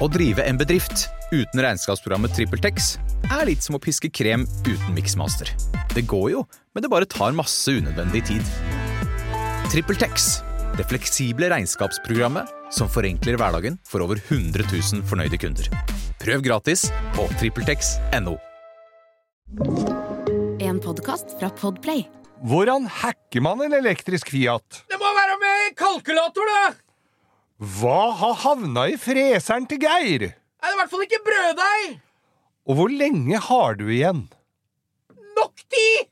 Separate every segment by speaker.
Speaker 1: Å drive en bedrift uten regnskapsprogrammet TrippelTex er litt som å piske krem uten miksmaster. Det går jo, men det bare tar masse unødvendig tid. TrippelTex, det fleksible regnskapsprogrammet som forenkler hverdagen for over 100 000 fornøyde kunder. Prøv gratis på TrippelTex.no.
Speaker 2: En podkast fra Podplay.
Speaker 3: Hvordan hacker man en elektrisk Fiat?
Speaker 4: Det må være med kalkulator, da!
Speaker 3: Hva har havna i freseren til Geir?
Speaker 4: Er det i hvert fall ikke brøddeig?
Speaker 3: Og hvor lenge har du igjen?
Speaker 4: Nok tid!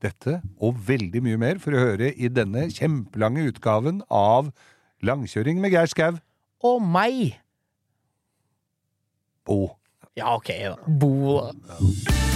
Speaker 3: Dette og veldig mye mer for å høre i denne kjempelange utgaven av Langkjøring med Geir Skau.
Speaker 4: Og meg.
Speaker 3: Bo.
Speaker 4: Ja, ok, da. Bo, da.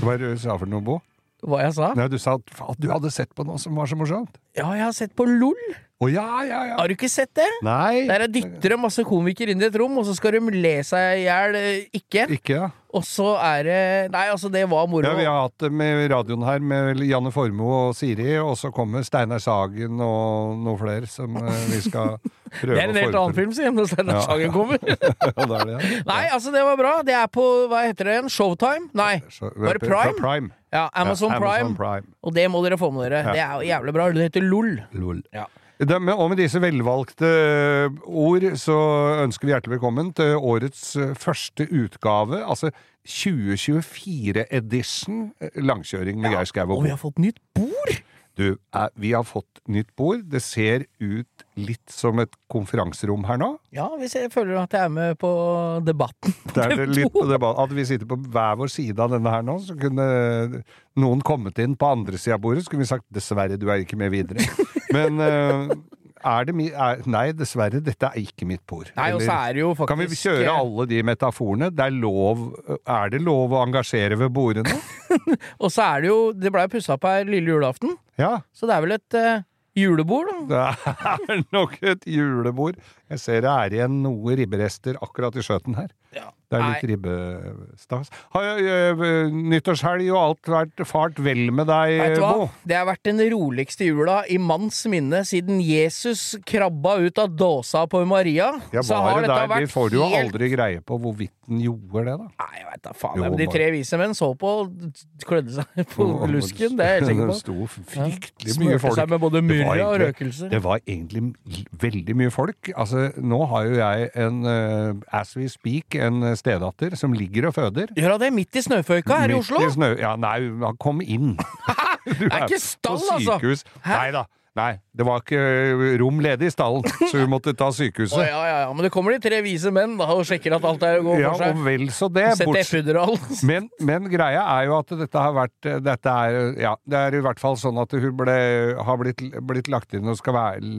Speaker 3: Hva sa du for noe, Bo?
Speaker 4: Hva jeg sa?
Speaker 3: Nei, Du sa at, at du hadde sett på noe som var så morsomt.
Speaker 4: Ja, jeg har sett på LOL.
Speaker 3: Å ja, ja, ja.
Speaker 4: Har du ikke sett det?
Speaker 3: Nei.
Speaker 4: Der er dytter de masse komikere inn i et rom, og så skal de le seg i hjel. eh, Ikke.
Speaker 3: Ikke, ja.
Speaker 4: Og så er det Nei, altså, det var moro.
Speaker 3: Ja, Vi har hatt det med radioen her med Janne Formoe og Siri, og så kommer Steinar Sagen og noen flere som eh, vi skal prøve
Speaker 4: det er en helt annen film, sier når Steinar
Speaker 3: Ja.
Speaker 4: Sagen kommer.
Speaker 3: det er det.
Speaker 4: Nei, altså, det var bra. Det er på Hva heter det igjen? Showtime? Nei. Var det Prime?
Speaker 3: Prime.
Speaker 4: Ja, Amazon, Prime.
Speaker 3: Amazon Prime.
Speaker 4: Og det må dere få med dere. Det er jo jævlig bra. Det heter LOL.
Speaker 3: Lol.
Speaker 4: Ja.
Speaker 3: Og med disse velvalgte eh, ord så ønsker vi hjertelig velkommen til årets eh, første utgave, altså 2024-edition langkjøring med Geir Skau og
Speaker 4: Og vi har fått nytt bord!
Speaker 3: Du, eh, vi har fått nytt bord. Det ser ut litt som et konferanserom her nå.
Speaker 4: Ja, hvis jeg føler at jeg er med på debatten.
Speaker 3: Det er det litt på debatt. At vi sitter på hver vår side av denne her nå, så kunne noen kommet inn på andre sida av bordet, så kunne vi sagt dessverre, du er ikke med videre. Men eh, er det. Er, nei, dessverre, dette er ikke mitt bord.
Speaker 4: Nei, og så er det jo faktisk
Speaker 3: Kan vi kjøre alle de metaforene? Det er lov Er det lov å engasjere ved bordene?
Speaker 4: Og så er det jo Det blei pussa opp her lille julaften,
Speaker 3: Ja.
Speaker 4: så det er vel et uh, julebord, da.
Speaker 3: Det er nok et julebord. Jeg ser det er igjen noe ribberester akkurat i skjøten her.
Speaker 4: Ja.
Speaker 3: Det er litt ribbestas. Har nyttårshelg og alt vært fart vel med deg? Bo?
Speaker 4: Det har vært den roligste jula i manns minne siden Jesus krabba ut av dåsa på Maria.
Speaker 3: Ja,
Speaker 4: så har dette
Speaker 3: der? Vi
Speaker 4: vært
Speaker 3: får jo
Speaker 4: helt
Speaker 3: aldri greie på hvorvidt den gjorde det, da.
Speaker 4: Nei, jeg veit da faen.
Speaker 3: Jo,
Speaker 4: men de tre vise menn så på og klødde seg på lusken. Det er jeg helt sikker
Speaker 3: Det
Speaker 4: på.
Speaker 3: sto fryktelig mye
Speaker 4: Smurte seg med både
Speaker 3: Det
Speaker 4: myrra og
Speaker 3: egentlig- Det var egentlig veldig mye folk. Altså, nå har jo jeg en, uh, as we speak, en stedatter som ligger og føder.
Speaker 4: Gjør hun det midt i snøføyka her i
Speaker 3: Oslo?
Speaker 4: Oslo?
Speaker 3: snø... Ja, nei, kom inn. Du
Speaker 4: Det er ikke stall, altså.
Speaker 3: Nei da. Nei, det var ikke rom ledig i stallen, så hun måtte ta sykehuset.
Speaker 4: Å, ja, ja, ja. Men det kommer de tre vise menn da og sjekker at alt er går
Speaker 3: Ja,
Speaker 4: for seg.
Speaker 3: og vel så det.
Speaker 4: bortsett.
Speaker 3: borts- Men, men greia er jo at dette har vært Dette er Ja, det er i hvert fall sånn at hun ble, har blitt, blitt lagt inn og skal være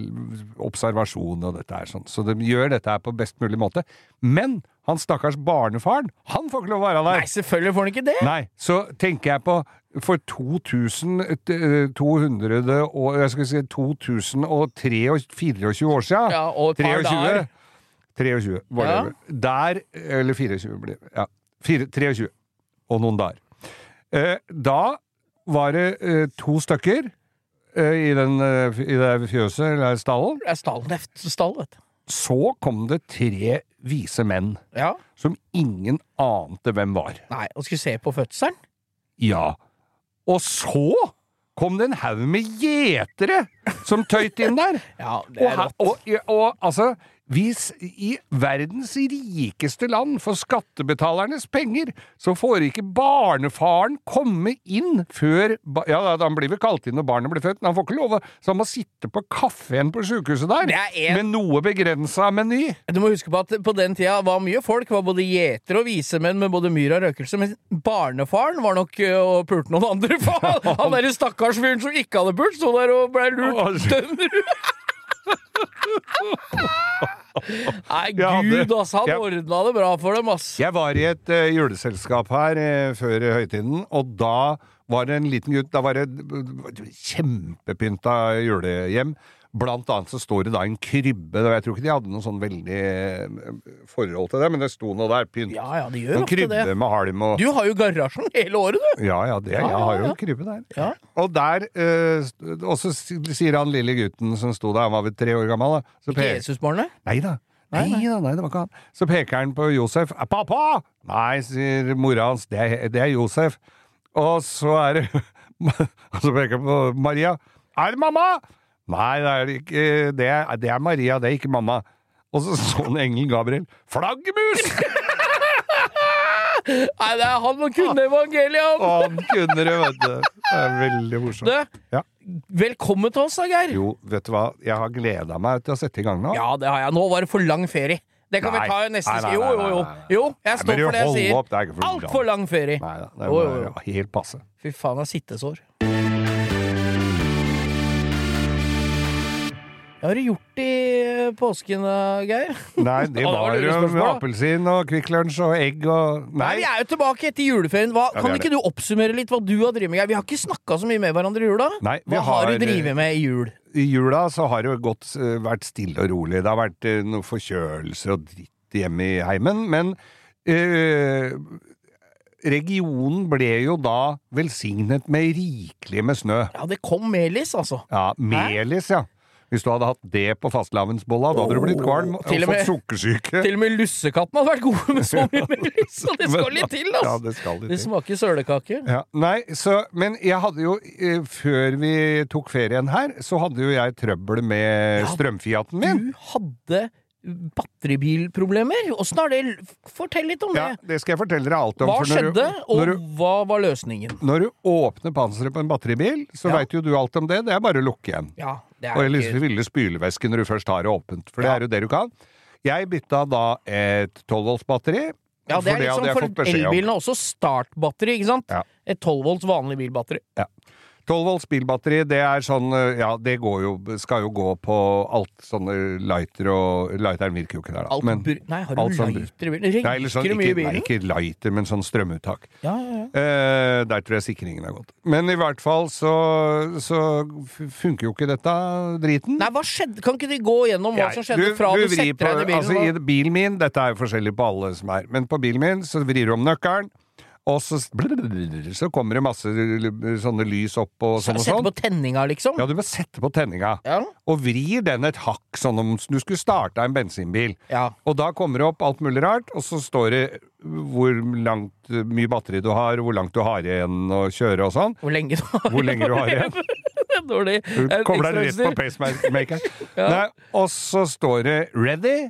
Speaker 3: observasjon og dette er sånn. Så de gjør dette her på best mulig måte. Men han stakkars barnefaren, han får ikke lov å være der!
Speaker 4: Nei, selvfølgelig får han ikke det!
Speaker 3: Nei, så tenker jeg på for 2200 og jeg skal si 2024 år siden
Speaker 4: Ja, og et par
Speaker 3: 23,
Speaker 4: dager.
Speaker 3: 23, whatever. Der Eller 24 blir det. Ja. Fire- 23 og noen dager. Eh, da var det eh, to stykker eh, i, den, eh, i det fjøset, eller stallen.
Speaker 4: Det stall, er stall, vet du.
Speaker 3: Så kom det tre vise menn
Speaker 4: Ja.
Speaker 3: som ingen ante hvem var.
Speaker 4: Nei, og skulle se på fødselen?
Speaker 3: Ja. Og så kom det en haug med gjetere som tøyt inn der.
Speaker 4: Ja, det er
Speaker 3: Og,
Speaker 4: og,
Speaker 3: og, og altså hvis i verdens rikeste land for skattebetalernes penger, så får ikke barnefaren komme inn før Ja, han blir vel kalt inn når barnet blir født, men han får ikke lov Så han må sitte på kafeen på sjukehuset der,
Speaker 4: er en-
Speaker 3: med noe begrensa meny.
Speaker 4: Du må huske på at på den tida var mye folk, var både gjetere og visemenn med både myr og røkelse, men barnefaren var nok og pulte noen andre. faen. Han derre stakkars fyren som ikke hadde pult, sto der og ble lurt dømmer. Nei, gud, altså. han
Speaker 3: jeg-
Speaker 4: ordna det bra for dem, ass.
Speaker 3: Jeg var i et uh, juleselskap her uh, før høytiden, og da var det en liten gutt Da var det et kjempepynta julehjem Blant annet så står det da en krybbe, jeg tror ikke de hadde noe sånn veldig eh, forhold til det, men det sto noe der, pynt.
Speaker 4: Ja ja, de gjør
Speaker 3: Noen krybbe
Speaker 4: det.
Speaker 3: med halm og
Speaker 4: Du har jo garasjen hele året, du!
Speaker 3: Ja ja, det,
Speaker 4: Ja,
Speaker 3: jeg har jo en krybbe der.
Speaker 4: Ja.
Speaker 3: Og der eh, Og så sier han lille gutten som sto der, han var vel tre år gammel, da. Så
Speaker 4: Ikke Jesusbarnet?
Speaker 3: Nei da.
Speaker 4: Nei,
Speaker 3: Nei,
Speaker 4: nei.
Speaker 3: nei, det var ikke han. Så peker han på Josef. «Eh, 'Pappa!' Nei, sier mora hans. Det er, det er Josef. Og så er det Og så peker han på Maria. 'Er det mamma?' Nei, det er ikke. Det er, det er Maria, det er ikke mamma. Og så så han engelen Gabriel. 'Flaggermus!'
Speaker 4: Nei, det er han som kunne evangeliet!
Speaker 3: Han. han kunne det, vet du. Det er veldig morsomt.
Speaker 4: Du,
Speaker 3: Ja.
Speaker 4: velkommen til oss da, Geir.
Speaker 3: Jo, vet du hva, jeg har gleda meg til å sette i gang nå.
Speaker 4: Ja, det har jeg. Nå var det for lang ferie. Det kan
Speaker 3: Nei.
Speaker 4: vi ta i neste
Speaker 3: Nei, nei,
Speaker 4: Jo, jo, jo. Jo, jeg står for det jeg sier.
Speaker 3: er.
Speaker 4: Altfor lang ferie.
Speaker 3: Nei da, det er
Speaker 4: Jo,
Speaker 3: helt passe.
Speaker 4: Fy faen, jeg har sittesår. Har du gjort i påsken, da, Geir?
Speaker 3: Nei, det
Speaker 4: var
Speaker 3: jo
Speaker 4: med
Speaker 3: appelsin og Kvikk Lunsj og egg og
Speaker 4: Nei,
Speaker 3: Nei,
Speaker 4: Vi er jo tilbake etter juleferien. Hva,
Speaker 3: Ja, vi
Speaker 4: kan
Speaker 3: er
Speaker 4: ikke du oppsummere litt hva du har drevet med? Geir? Vi har ikke snakka så mye med hverandre i jula.
Speaker 3: Nei, vi
Speaker 4: hva har
Speaker 3: har-
Speaker 4: du drevet med i jul?
Speaker 3: i jula så har det jo gått, eh, vært stille og rolig. Det har vært eh, noe forkjølelse og dritt hjemme i heimen, men eh, regionen ble jo da velsignet med rikelig med snø.
Speaker 4: Ja, det kom melis, altså.
Speaker 3: Ja, melis, ja. Hvis du hadde hatt det på fastlavensbolla, da hadde du blitt kvalm og
Speaker 4: Til og med-
Speaker 3: fått sukkersyke.
Speaker 4: Til og med lussekatten hadde vært gode med så mye melis, så det skal litt til,
Speaker 3: Ja,
Speaker 4: altså.
Speaker 3: det skal litt
Speaker 4: Det smaker sølekake.
Speaker 3: Ja, nei, så, men jeg hadde jo, eh, før vi tok ferien her, så hadde jo jeg trøbbel med
Speaker 4: Ja,
Speaker 3: strømfiaten min.
Speaker 4: Du hadde batteribilproblemer. Åssen har det? Fortell litt om
Speaker 3: Ja,
Speaker 4: det.
Speaker 3: det skal jeg fortelle dere alt om.
Speaker 4: Hva
Speaker 3: når du-
Speaker 4: skjedde, og
Speaker 3: du,
Speaker 4: hva var løsningen?
Speaker 3: når du åpner panseret på en batteribil, så
Speaker 4: Ja.
Speaker 3: veit jo du alt om det. Det er bare å lukke igjen.
Speaker 4: Ja, det
Speaker 3: Og
Speaker 4: er
Speaker 3: eller
Speaker 4: ikke
Speaker 3: ville spylevæske når du først har det åpent. For det
Speaker 4: Ja.
Speaker 3: er jo det du kan. Jeg bytta da et 12 volts batteri.
Speaker 4: Ja, det er liksom for
Speaker 3: elbilene
Speaker 4: elbilen også startbatteri, ikke sant?
Speaker 3: Ja.
Speaker 4: Et 12 volts vanlig bilbatteri.
Speaker 3: 12 volts bilbatteri, det er sånn Ja, det går jo, skal jo gå på alt sånne lighter og Lighteren virker jo ikke der, da.
Speaker 4: Alt
Speaker 3: Men-
Speaker 4: Nei, har du
Speaker 3: som-
Speaker 4: lighter i bilen?
Speaker 3: Eller sånn,
Speaker 4: Røyker mye i
Speaker 3: ikke, nei, ikke lighter, men sånn strømuttak.
Speaker 4: Ja, ja, ja.
Speaker 3: Eh, der tror jeg sikringen er gått. Men i hvert fall så, så funker jo ikke dette driten.
Speaker 4: Nei, hva skjedde? Kan ikke de gå gjennom hva som skjedde fra du,
Speaker 3: du
Speaker 4: setter deg inn i bilen?
Speaker 3: Altså,
Speaker 4: og-
Speaker 3: I bilen min, dette er jo forskjellig på alle som er, men på bilen min så vrir du om nøkkelen, og så, så kommer det masse sånne lys opp og sånn og
Speaker 4: Sette
Speaker 3: sånn.
Speaker 4: på tenninga, liksom?
Speaker 3: Ja, du må sette på tenninga.
Speaker 4: Ja.
Speaker 3: Og vrir den et hakk, sånn om du skulle starte en bensinbil.
Speaker 4: Ja.
Speaker 3: Og da kommer det opp alt mulig rart, og så står det hvor langt, mye batteri du har, hvor langt du har igjen å kjøre og sånn.
Speaker 4: Hvor lenge du har
Speaker 3: Hvor lenge du har igjen.
Speaker 4: Dårlig.
Speaker 3: Du
Speaker 4: Eh,
Speaker 3: kobler deg rett på pacemakeren.
Speaker 4: Ja.
Speaker 3: Og så står det 'ready'.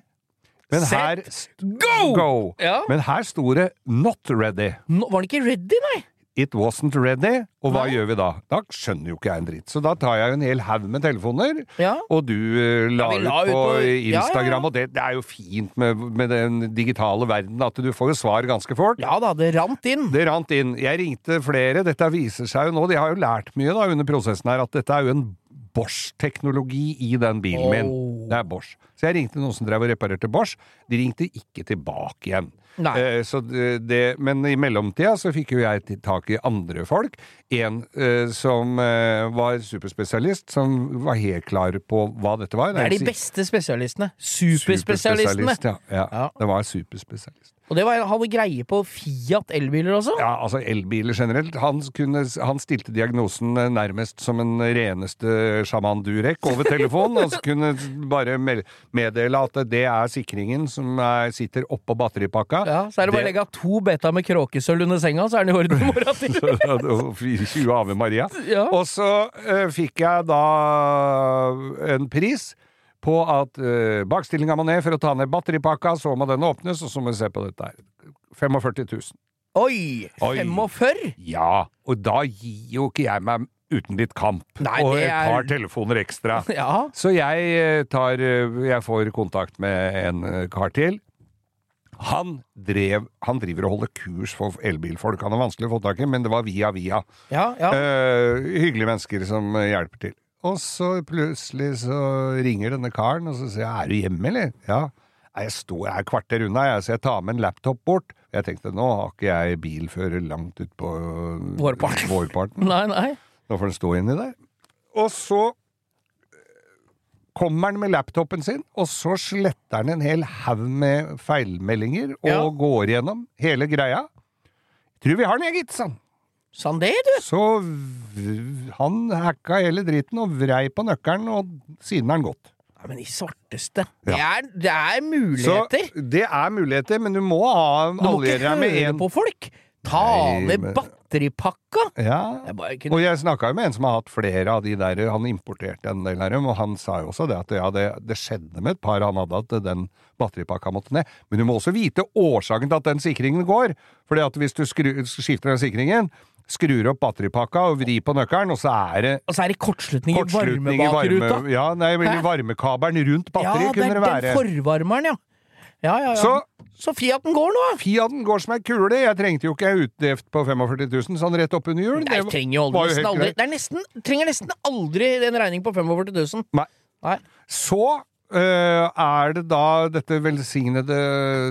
Speaker 3: Men her
Speaker 4: Go!
Speaker 3: Go!
Speaker 4: Ja.
Speaker 3: Men her sto det 'not ready'.
Speaker 4: No, var den ikke ready, nei?
Speaker 3: It wasn't ready. Og hva
Speaker 4: Nei.
Speaker 3: gjør vi da? Da skjønner jo ikke jeg en dritt. Så da tar jeg en hel haug med telefoner,
Speaker 4: Ja.
Speaker 3: og du uh, la,
Speaker 4: ja, la
Speaker 3: ut
Speaker 4: ut
Speaker 3: på,
Speaker 4: på-
Speaker 3: Instagram, og det, det er jo fint med, med den digitale verden at du får jo svar ganske fort.
Speaker 4: Ja da, det rant inn.
Speaker 3: Det rant inn. Jeg ringte flere. Dette viser seg jo nå, de har jo lært mye da under prosessen her, at dette er jo en Bosch-teknologi i den bilen min.
Speaker 4: Oh.
Speaker 3: Det er Bosch. Så jeg ringte noen som drev og reparerte Bosch. De ringte ikke tilbake igjen. Eh, så det, men i mellomtida så fikk jo jeg tak i andre folk. En eh, som eh, var superspesialist, som var helt klar på hva dette var.
Speaker 4: Det er de beste spesialistene. Superspesialistene.
Speaker 3: Superspesialist, Ja, ja.
Speaker 4: Ja.
Speaker 3: Det var superspesialist.
Speaker 4: Og det var, hadde greie på Fiat elbiler også.
Speaker 3: Ja, altså elbiler generelt. Han, kunne, han stilte diagnosen eh, nærmest som en reneste sjaman Durek over telefon, og så kunne bare meddele at det er sikringen som er, sitter oppå batteripakka.
Speaker 4: Ja, så er det bare å legge to beta med kråkesølv under senga, så er den i orden i morgen tidlig.
Speaker 3: Og 20 Ave Maria.
Speaker 4: Ja.
Speaker 3: Og så uh, fikk jeg da en pris på at uh, bakstillinga må ned for å ta ned batteripakka, så må den åpnes, og så må vi se på dette her. 45 000.
Speaker 4: Oi!
Speaker 3: Oi.
Speaker 4: 45?
Speaker 3: Ja, og da gir jo ikke jeg meg uten litt kamp
Speaker 4: Nei,
Speaker 3: og et
Speaker 4: er-
Speaker 3: par telefoner ekstra.
Speaker 4: Ja.
Speaker 3: Så jeg eh, tar eh, Jeg får kontakt med en kar til. Han, drev, han driver og holder kurs for elbilfolk. Han er vanskelig å få tak i, men det var via via.
Speaker 4: Ja, ja.
Speaker 3: Uh, hyggelige mennesker som hjelper til. Og så plutselig så ringer denne karen, og så sier jeg 'er du hjemme', eller? Ja. Jeg står her kvarter unna, jeg, så jeg tar med en laptop bort. Jeg tenkte nå har ikke jeg bilfører langt utpå
Speaker 4: Vårparten.
Speaker 3: vårparten.
Speaker 4: Nei, nei.
Speaker 3: Nå får den stå inni der. Og så kommer han med laptopen sin, og så sletter han en hel haug med feilmeldinger og
Speaker 4: Ja.
Speaker 3: går gjennom hele greia. Tror vi har den, jeg, gitt, sa han.
Speaker 4: Sa han det, du?
Speaker 3: Så han hacka hele dritten og vrei på nøkkelen, og siden er han gått.
Speaker 4: Ja, men i svarteste. Det, er, det er muligheter.
Speaker 3: Så det er muligheter, men du må ha
Speaker 4: du må ikke høre
Speaker 3: en
Speaker 4: på folk. Ta
Speaker 3: Nei,
Speaker 4: ned
Speaker 3: men-
Speaker 4: batteripakka.
Speaker 3: Ja.
Speaker 4: Jeg ikke
Speaker 3: Og jeg snakka jo med en som har hatt flere av de der, han importerte en del av dem, og han sa jo også det at ja, det, det skjedde med et par han hadde, at den batteripakka måtte ned. Men du må også vite årsaken til at den sikringen går. Fordi at hvis du skru, skifter den sikringen, skrur opp batteripakka og vrir på nøkkelen, og så er det
Speaker 4: Og så er det kortslutning
Speaker 3: kortslutning i
Speaker 4: varmebakruta.
Speaker 3: varme... Ja, nei,
Speaker 4: Hæ?
Speaker 3: varmekabelen rundt
Speaker 4: Ja,
Speaker 3: batteriet
Speaker 4: det
Speaker 3: kunne det være.
Speaker 4: den forvarmeren, ja. Ja, ja, ja.
Speaker 3: Så
Speaker 4: Så Fiaten går nå.
Speaker 3: Fiaten går som ei kule. Jeg trengte jo ikke utdeft på 45 000 sånn rett oppunder jul.
Speaker 4: Nei,
Speaker 3: Det
Speaker 4: trenger jo aldri, nesten aldri. Det er nesten, trenger nesten aldri en regning på 45 000.
Speaker 3: Nei.
Speaker 4: Nei.
Speaker 3: Så er det da dette velsignede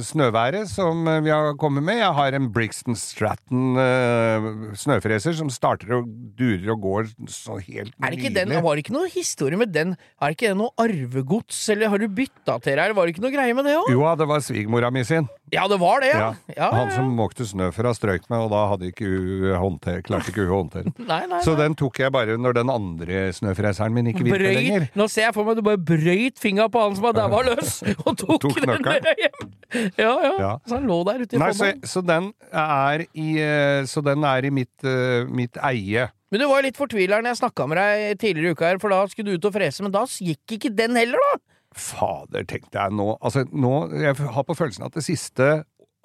Speaker 3: snøværet som øh, vi har kommet med. Jeg har en Brixton Stratton øh, snøfreser som starter og durer og går så helt
Speaker 4: Er det ikke den. Var det ikke noe historie med den? Er det ikke det noe arvegods, eller har du bytta til her? Var det ikke noe greie med det òg?
Speaker 3: Jo, det var svigermora mi sin.
Speaker 4: Ja, det var det, ja. ja, ja,
Speaker 3: Han som måkte snø fra strøyk med, og da hadde ikke håndter, klarte ikke hun å håndtere den. Så den tok jeg bare når den andre snøfreseren min ikke virket lenger.
Speaker 4: Nå ser jeg for meg at du bare brøyt fingra på han som var daua løs, og tok,
Speaker 3: Tok
Speaker 4: den med hjem. Ja, ja,
Speaker 3: Ja.
Speaker 4: Så han lå der ute i
Speaker 3: Nei, så, så den er i, øh, så den er i mitt, uh, mitt eie.
Speaker 4: Men du var litt fortvila når jeg snakka med deg tidligere i uka her, for da skulle du ut og frese, men da gikk ikke den heller, da!
Speaker 3: Fader, tenkte jeg nå. Altså, nå Jeg har på følelsen at det siste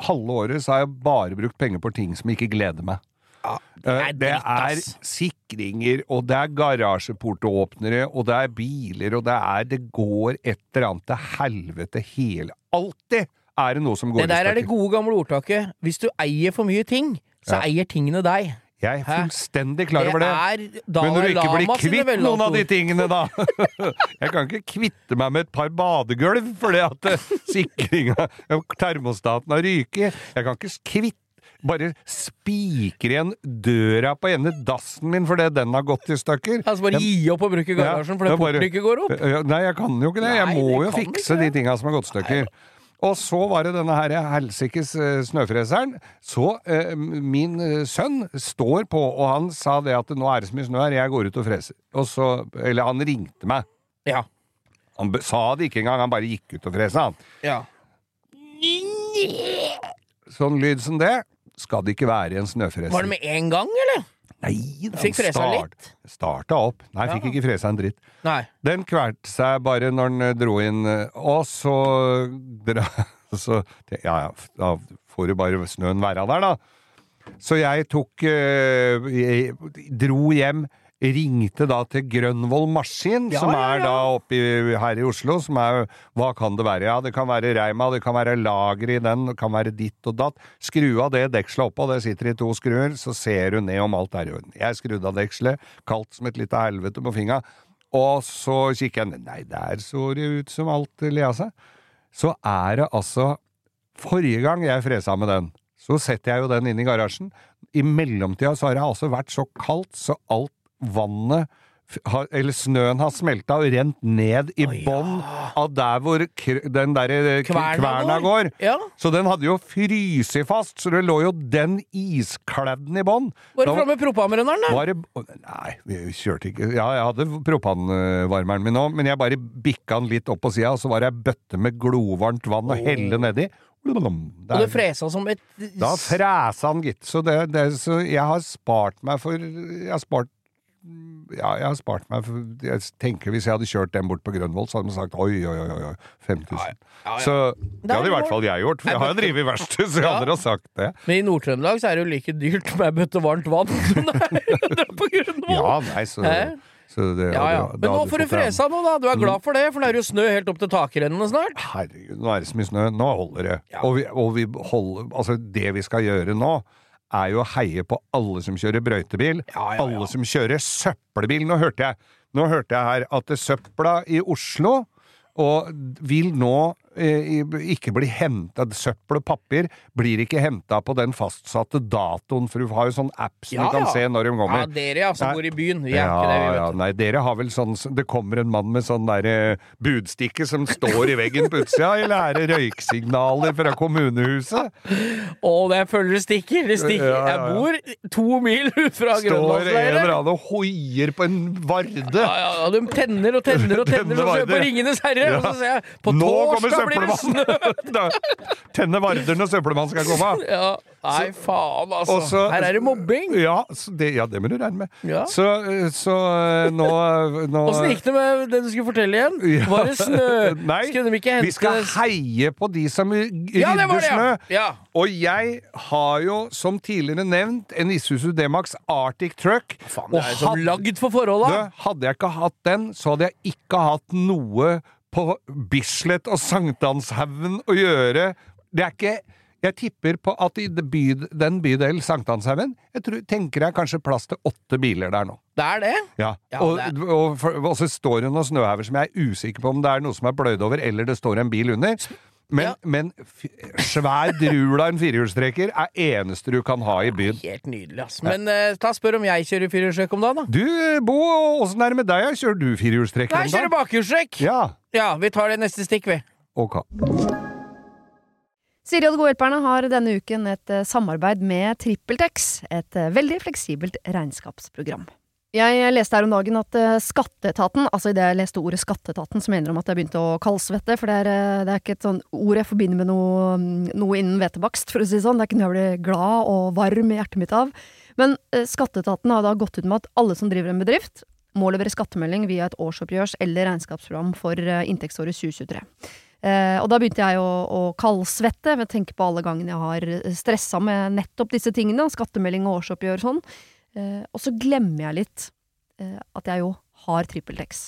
Speaker 3: halve året så har jeg bare brukt penger på ting som ikke gleder meg.
Speaker 4: Ja,
Speaker 3: Eh, Det
Speaker 4: dritt,
Speaker 3: er sikringer, og det er garasjeportåpnere, og det er biler, og det er Det går et eller annet til helvete hele Alltid er det noe som går
Speaker 4: Det der er det gode gamle ordtaket. Hvis du eier for mye ting, så
Speaker 3: Ja.
Speaker 4: eier tingene deg.
Speaker 3: Jeg er fullstendig klar over det.
Speaker 4: det.
Speaker 3: Men når du ikke blir kvitt noen av de tingene, da Jeg kan ikke kvitte meg med et par badegulv fordi at eh, sikringa Termostaten har ryket. Jeg kan ikke kvitte bare spikre igjen døra på ene dassen min fordi den har gått i stykker.
Speaker 4: Altså bare gi opp å bruke garasjen fordi ikke går opp.
Speaker 3: Nei, jeg kan jo ikke det. Jeg må
Speaker 4: det
Speaker 3: jo fikse de tinga som har gått i stykker. Og så var det denne her helsikes eh, snøfreseren. Så eh, min eh, sønn står på, og han sa det at nå er det så mye snø her, jeg går ut og freser. Og så, eller han ringte meg.
Speaker 4: Ja.
Speaker 3: Han sa det ikke engang, han bare gikk ut og fresa, han.
Speaker 4: ja.
Speaker 3: Sånn lyd som det skal det ikke være en snøfreser.
Speaker 4: Var det med en gang, eller?
Speaker 3: Nei, da,
Speaker 4: Fikk fresa
Speaker 3: start-
Speaker 4: litt?
Speaker 3: Starta opp. Nei, fikk
Speaker 4: Ja.
Speaker 3: ikke fresa en dritt.
Speaker 4: Nei.
Speaker 3: Den kvelte seg bare når den eh, dro inn, eh, og så dra, så, Ja ja, da får jo bare snøen være der, da. Så jeg tok eh, jeg Dro hjem. Ringte da til Grønvoll Maskin,
Speaker 4: Ja,
Speaker 3: som er da oppe her i Oslo. Som er Hva kan det være? Ja, det kan være Reima, det kan være lager i den, det kan være ditt og datt. Skru av det dekselet oppå, det sitter i to skruer, så ser du ned om alt er i orden. Jeg skrudde av dekselet, kaldt som et lite helvete på fingra. Og så kikker jeg ned. Nei, der så det ut som alt lea seg. Så er det altså Forrige gang jeg fresa med den, så setter jeg jo den inn i garasjen. I mellomtida så har det altså vært så kaldt så alt vannet har, eller snøen har smelta og rent ned i
Speaker 4: Å, ja.
Speaker 3: bånn av der hvor den der eh,
Speaker 4: Kverna
Speaker 3: kverna
Speaker 4: går. Ja.
Speaker 3: Så den hadde jo fryst fast, så det lå jo den iskladden i bånn.
Speaker 4: Var det framme propanbrenneren, da?
Speaker 3: var det Nei, vi kjørte ikke Ja, jeg hadde propanvarmeren min òg, men jeg bare bikka den litt opp på sida, og så var det ei bøtte med glovarmt vann å helle nedi.
Speaker 4: Og det fresa som et
Speaker 3: Da fresa han, gitt. Så, det, det, så jeg har spart meg for Jeg har spart ja, jeg har spart meg for Jeg tenker Hvis jeg hadde kjørt den bort på Grønvoll, så hadde de sagt oi, oi, oi, oi 5000. Så det hadde i hvert fall jeg gjort, for jeg har jo drevet verksted, så jeg
Speaker 4: Ja.
Speaker 3: hadde ha sagt det.
Speaker 4: Men i Nord-Trøndelag så er det jo like dyrt med ei bøtte varmt vann som det er på Grønvoll.
Speaker 3: Ja, nei, så,
Speaker 4: Hæ?
Speaker 3: så det,
Speaker 4: Ja, ja. Men nå får du fresa nå, da. Du er glad for det, for det er jo snø helt opp til takrennene snart.
Speaker 3: Herregud, nå er det så mye snø. Nå holder det.
Speaker 4: Ja.
Speaker 3: Og, vi, og vi holder Altså, det vi skal gjøre nå, er jo å heie på alle som kjører brøytebil.
Speaker 4: Ja, ja.
Speaker 3: Alle som kjører søppelbil. Nå hørte jeg Nå hørte jeg her at søpla i Oslo og vil nå ikke blir henta Søppel og papir blir ikke henta på den fastsatte datoen, for du har jo sånn app som
Speaker 4: Ja,
Speaker 3: du kan
Speaker 4: ja.
Speaker 3: se når de
Speaker 4: Ja, dere ja, som bor i byen. Vi er ikke det, vi,
Speaker 3: ja,
Speaker 4: vet
Speaker 3: nei, dere har vel sånn Det kommer en mann med sånn derre budstikke som står i veggen på utsida, eller er det røyksignaler fra kommunehuset?
Speaker 4: Å, det føler det stikker! Det stikker. Jeg bor to mil ut fra
Speaker 3: Står en eller annen og hoier på en varde.
Speaker 4: Ja, ja, de tenner og tenner og tenner,
Speaker 3: Tenner
Speaker 4: og ser på. Ringenes herre, og så ser jeg på
Speaker 3: Nå søppelmannen! Tenne varder når søppelmannen skal komme.
Speaker 4: Ja, nei, faen, altså.
Speaker 3: Så-
Speaker 4: Her er det mobbing!
Speaker 3: Ja, det, ja, det må du regne med.
Speaker 4: Ja.
Speaker 3: Så, så eh, nå,
Speaker 4: Åssen gikk det med det du skulle fortelle igjen?
Speaker 3: Ja.
Speaker 4: Var det snø?
Speaker 3: Nei,
Speaker 4: Skulle de ikke hente
Speaker 3: vi skal heie på de som rydder
Speaker 4: Ja, det
Speaker 3: snø. Og jeg har jo, som tidligere nevnt, en Isuzu D-Max Arctic Truck.
Speaker 4: Faen, det er jo som lagd for forholda!
Speaker 3: Hadde jeg ikke hatt den, så hadde jeg ikke hatt noe på Bislett og Sankthanshaugen å gjøre. Det er ikke Jeg tipper på at i den bydel Sankthanshaugen Jeg tror, tenker jeg kanskje plass til åtte biler der nå.
Speaker 4: Det er det?
Speaker 3: Ja,
Speaker 4: Ja,
Speaker 3: og,
Speaker 4: det
Speaker 3: og, for- og så står det noen snøhauger som jeg er usikker på om det er noe som er bløyd over, eller det står en bil under. Men,
Speaker 4: Ja.
Speaker 3: men svær drul av en firehjulstrekker er eneste du kan ha i byen.
Speaker 4: Helt nydelig, ass. Men uh, ta spør om jeg kjører firehjulstrekk om dagen, da.
Speaker 3: Du, Bo, åssen er det med deg? Kjører du
Speaker 4: firehjulstrekk
Speaker 3: om dagen?
Speaker 4: Nei, jeg kjører bakhjulstrekk!
Speaker 3: Ja.
Speaker 4: Ja, vi tar det neste stikk, vi.
Speaker 3: Ok.
Speaker 5: Siri og de gode hjelperne har denne uken et eh, samarbeid med TrippelTex, et eh, veldig fleksibelt regnskapsprogram. Jeg leste her om dagen at eh, Skatteetaten, altså idet jeg leste ordet Skatteetaten, så mener de at jeg begynte å kaldsvette, for det er, det er ikke et sånn ord jeg forbinder med noe, mm, noe innen hvetebakst, for å si det sånn. Det er ikke noe jeg blir glad og varm i hjertet mitt av. Men Skatteetaten har da gått ut med at alle som driver en bedrift, må levere skattemelding via et årsoppgjørs- eller regnskapsprogram for eh, inntektsåret 2023. Eh, og da begynte jeg å, å kaldsvette ved å tenke på alle gangene jeg har stressa med nettopp disse tingene, skattemelding og årsoppgjør og sånn. Eh, og så glemmer jeg litt eh, at jeg jo har TrippelTex.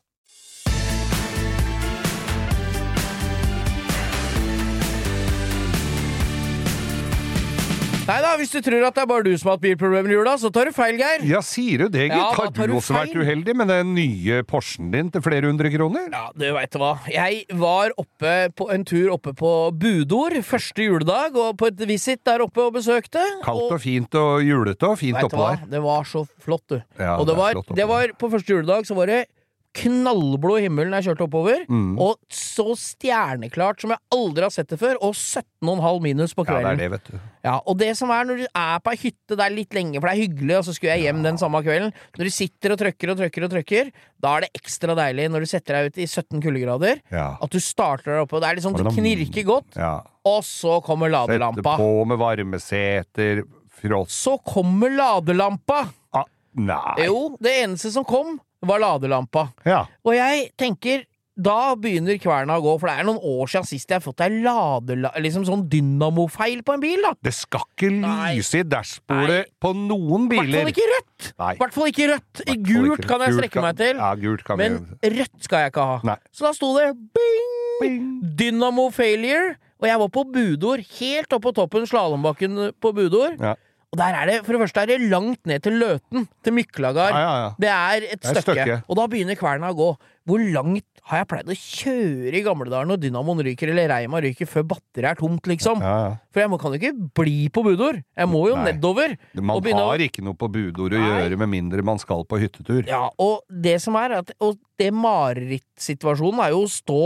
Speaker 4: Nei da, hvis du tror at det er bare du som har hatt bilproblemer i jula, så tar du feil, Geir.
Speaker 3: Ja, sier du det, gitt?
Speaker 4: Ja,
Speaker 3: har du
Speaker 4: du
Speaker 3: også vært uheldig med den nye Porschen din til flere hundre kroner?
Speaker 4: Ja, du veit hva. Jeg var oppe på en tur oppe på Budor første juledag, og på et visit der oppe og besøkte.
Speaker 3: Kaldt og fint og julete og fint oppå der.
Speaker 4: Det var så flott, du.
Speaker 3: Ja,
Speaker 4: og det
Speaker 3: det
Speaker 4: var,
Speaker 3: flott
Speaker 4: det var På første juledag så var det knallblå himmel når jeg kjørte oppover,
Speaker 3: Mm.
Speaker 4: og så stjerneklart som jeg aldri har sett det før, og 17,5 minus på
Speaker 3: Ja, det
Speaker 4: kvelden.
Speaker 3: er det, vet du.
Speaker 4: Ja, og det som er når du er på ei hytte der litt lenge, for det er hyggelig, og så skulle jeg hjem den samme kvelden Når du sitter og trøkker og trøkker og trøkker, da er det ekstra deilig når du setter deg ut i 17 kuldegrader,
Speaker 3: Ja.
Speaker 4: at du starter der oppe, og det er litt sånn det knirker godt,
Speaker 3: ja.
Speaker 4: og så kommer
Speaker 3: Sette
Speaker 4: ladelampa.
Speaker 3: på med varmeseter, frost
Speaker 4: Så kommer ladelampa!
Speaker 3: ah, Nei.
Speaker 4: Jo, det eneste som kom, var ladelampa.
Speaker 3: Ja.
Speaker 4: Og jeg tenker da begynner kverna å gå, for det er noen år siden sist jeg har fått ei ladela... Liksom sånn dynamofeil på en bil, da.
Speaker 3: Det skal ikke lyse i dashbordet på noen
Speaker 4: I hvert
Speaker 3: biler.
Speaker 4: fall ikke rødt! I hvert fall ikke rødt. I gult kan jeg strekke meg til,
Speaker 3: Ja,
Speaker 4: men
Speaker 3: jeg.
Speaker 4: rødt skal jeg ikke ha.
Speaker 3: Nei.
Speaker 4: Så da sto det bing!
Speaker 3: Bing.
Speaker 4: Dynamo failure. Og jeg var på Budor, helt oppe på toppen, slalåmbakken på Budor.
Speaker 3: Ja.
Speaker 4: Og der er det, for det første er det langt ned til Løten, til Myklagard.
Speaker 3: Ja, ja, ja.
Speaker 4: Det er et
Speaker 3: Det er
Speaker 4: stykke.
Speaker 3: stykke.
Speaker 4: Og da begynner kverna å gå. Hvor langt har jeg pleid å kjøre i gamle dager når dynamoen ryker, eller reima ryker, før batteriet er tomt, liksom? For jeg må, kan jo ikke bli på Budor. Jeg må jo
Speaker 3: Nei.
Speaker 4: nedover.
Speaker 3: Man har ikke noe på budord å
Speaker 4: Nei.
Speaker 3: gjøre med mindre man skal på hyttetur.
Speaker 4: Ja, og det som er at Og det marerittsituasjonen er jo å stå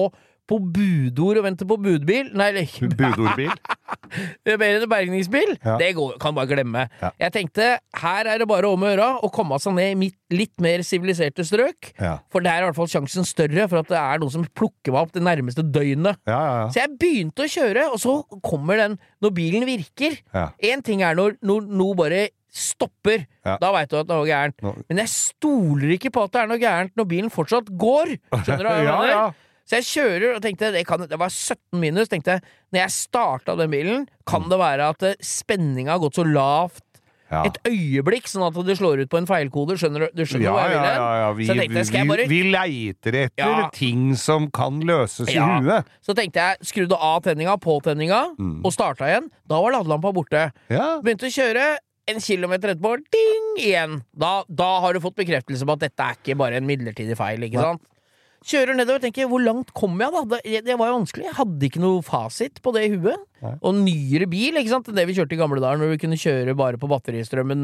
Speaker 4: på budord og venter på budbil. Nei, eller
Speaker 3: Budordbil.
Speaker 4: bergningsbil.
Speaker 3: Ja.
Speaker 4: Det går, kan bare glemme.
Speaker 3: Ja.
Speaker 4: Jeg tenkte her er det bare om å gjøre å komme seg ned i mitt litt mer siviliserte strøk.
Speaker 3: Ja.
Speaker 4: For der er i hvert fall sjansen større for at det er noen som plukker meg opp det nærmeste døgnet.
Speaker 3: Ja, ja, ja.
Speaker 4: Så jeg begynte å kjøre, og så kommer den når bilen virker. Én ting er når når noe bare stopper.
Speaker 3: Ja.
Speaker 4: Da veit du at det er noe gærent. Men jeg stoler ikke på at det er noe gærent når bilen fortsatt går. Skjønner du hva jeg
Speaker 3: ja,
Speaker 4: mener?
Speaker 3: ja.
Speaker 4: Så jeg kjører og tenkte det, kan, det var 17 minus. tenkte jeg, Når jeg starta den bilen, kan det være at eh, spenninga har gått så lavt
Speaker 3: Ja.
Speaker 4: et øyeblikk, sånn at det slår ut på en feilkode. Skjønner du, du skjønner
Speaker 3: Ja, ja, ja, ja. Vi,
Speaker 4: tenkte,
Speaker 3: vi,
Speaker 4: bare
Speaker 3: vi leiter etter
Speaker 4: Ja.
Speaker 3: ting som kan løses i huet.
Speaker 4: Så tenkte jeg, skrudde av tenninga, på tenninga,
Speaker 3: Mm.
Speaker 4: og starta igjen. Da var ladelampa borte.
Speaker 3: Ja.
Speaker 4: Begynte å kjøre. En kilometer etterpå, ding, igjen. Da, da har du fått bekreftelse på at dette er ikke bare en midlertidig feil, ikke sant? Kjører nedover, og tenker hvor langt kom jeg, da? Det, var jo vanskelig. Jeg hadde ikke noe fasit på det i huet.
Speaker 3: Nei.
Speaker 4: Og nyere bil, ikke sant, enn det vi kjørte i gamle dager, når vi kunne kjøre bare på batteristrømmen.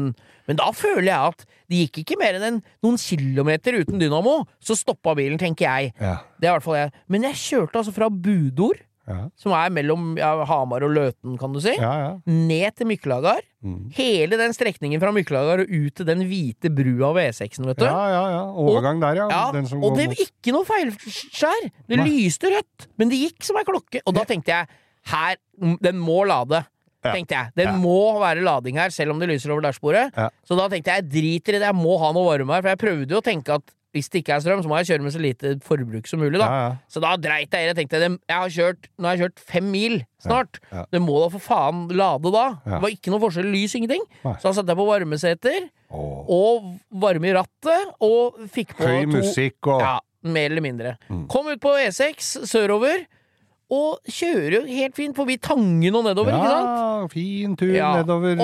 Speaker 4: Men da føler jeg at det gikk ikke mer enn en, noen kilometer uten dynamo, så stoppa bilen, tenker jeg.
Speaker 3: Ja.
Speaker 4: Det er i hvert fall jeg. Men jeg kjørte altså fra Budord,
Speaker 3: Ja.
Speaker 4: som er mellom ja, Hamar og Løten, kan du si
Speaker 3: Ja,
Speaker 4: ned til Myklagard.
Speaker 3: Mm.
Speaker 4: Hele den strekningen fra Myklagard og ut til den hvite brua ved E6-en, vet du.
Speaker 3: ja, ja, ja. Overgang der, ja.
Speaker 4: Ja,
Speaker 3: Den som
Speaker 4: og det var ikke noe feilskjær! Det
Speaker 3: Nei.
Speaker 4: lyste rødt, men det gikk som ei klokke. Og da tenkte jeg her, den må lade. Tenkte jeg. Den må være lading her, selv om det lyser over dashbordet. Så da tenkte jeg jeg driter i det, jeg må ha noe varme her. For jeg prøvde jo å tenke at hvis det ikke er strøm, så må jeg kjøre med så lite forbruk som mulig, da.
Speaker 3: Ja, ja.
Speaker 4: Så da dreit jeg i det. Tenkte jeg, jeg har kjørt, nå har jeg kjørt fem mil snart.
Speaker 3: Ja.
Speaker 4: Det må da for faen lade da. Det var ikke noe forskjell, lys, ingenting.
Speaker 3: Nei.
Speaker 4: Så da satte jeg på varmeseter,
Speaker 3: Åh.
Speaker 4: og varme i rattet, og fikk på
Speaker 3: Høy
Speaker 4: to
Speaker 3: musikk og
Speaker 4: Ja, mer eller mindre.
Speaker 3: Mm.
Speaker 4: Kom ut på E6 sørover, og kjører jo helt fint forbi Tangen og nedover, ikke sant?
Speaker 3: Ja, fin tur
Speaker 4: Ja,
Speaker 3: nedover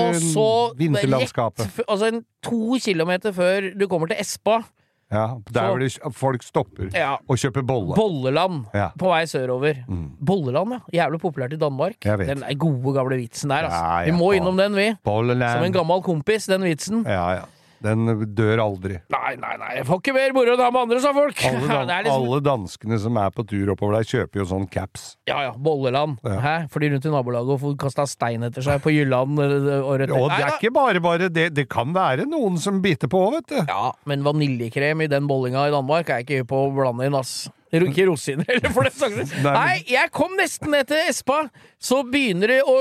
Speaker 3: vinterlandskapet.
Speaker 4: Altså en to kilometer før du kommer til Espa,
Speaker 3: Ja, der hvor de, folk stopper
Speaker 4: ja,
Speaker 3: og kjøper bolle.
Speaker 4: Bolleland
Speaker 3: Ja.
Speaker 4: på vei sørover.
Speaker 3: Mm.
Speaker 4: Bolleland, ja. Jævlig populært i Danmark. Den gode, gamle vitsen der, altså. Vi må innom den, vi.
Speaker 3: Bolleland.
Speaker 4: Som en gammel kompis, den vitsen.
Speaker 3: Ja, ja. Den dør aldri.
Speaker 4: Nei, nei, nei, jeg får ikke mer moro enn det med andre, sa folk!
Speaker 3: Alle, dan
Speaker 4: liksom-
Speaker 3: alle danskene som er på tur oppover der, kjøper jo sånn caps.
Speaker 4: Ja ja, Bolleland.
Speaker 3: Ja.
Speaker 4: Hæ? Fly rundt i nabolaget og får kasta stein etter seg på Jylland året etter.
Speaker 3: Og det er ikke bare bare det, det kan være noen som biter på vet du.
Speaker 4: Ja, men vaniljekrem i den bollinga i Danmark er jeg ikke hypp på å blande inn, ass. Ikke rosiner heller, for den saks skyld.
Speaker 3: Nei,
Speaker 4: jeg kom nesten ned til Espa, så begynner det å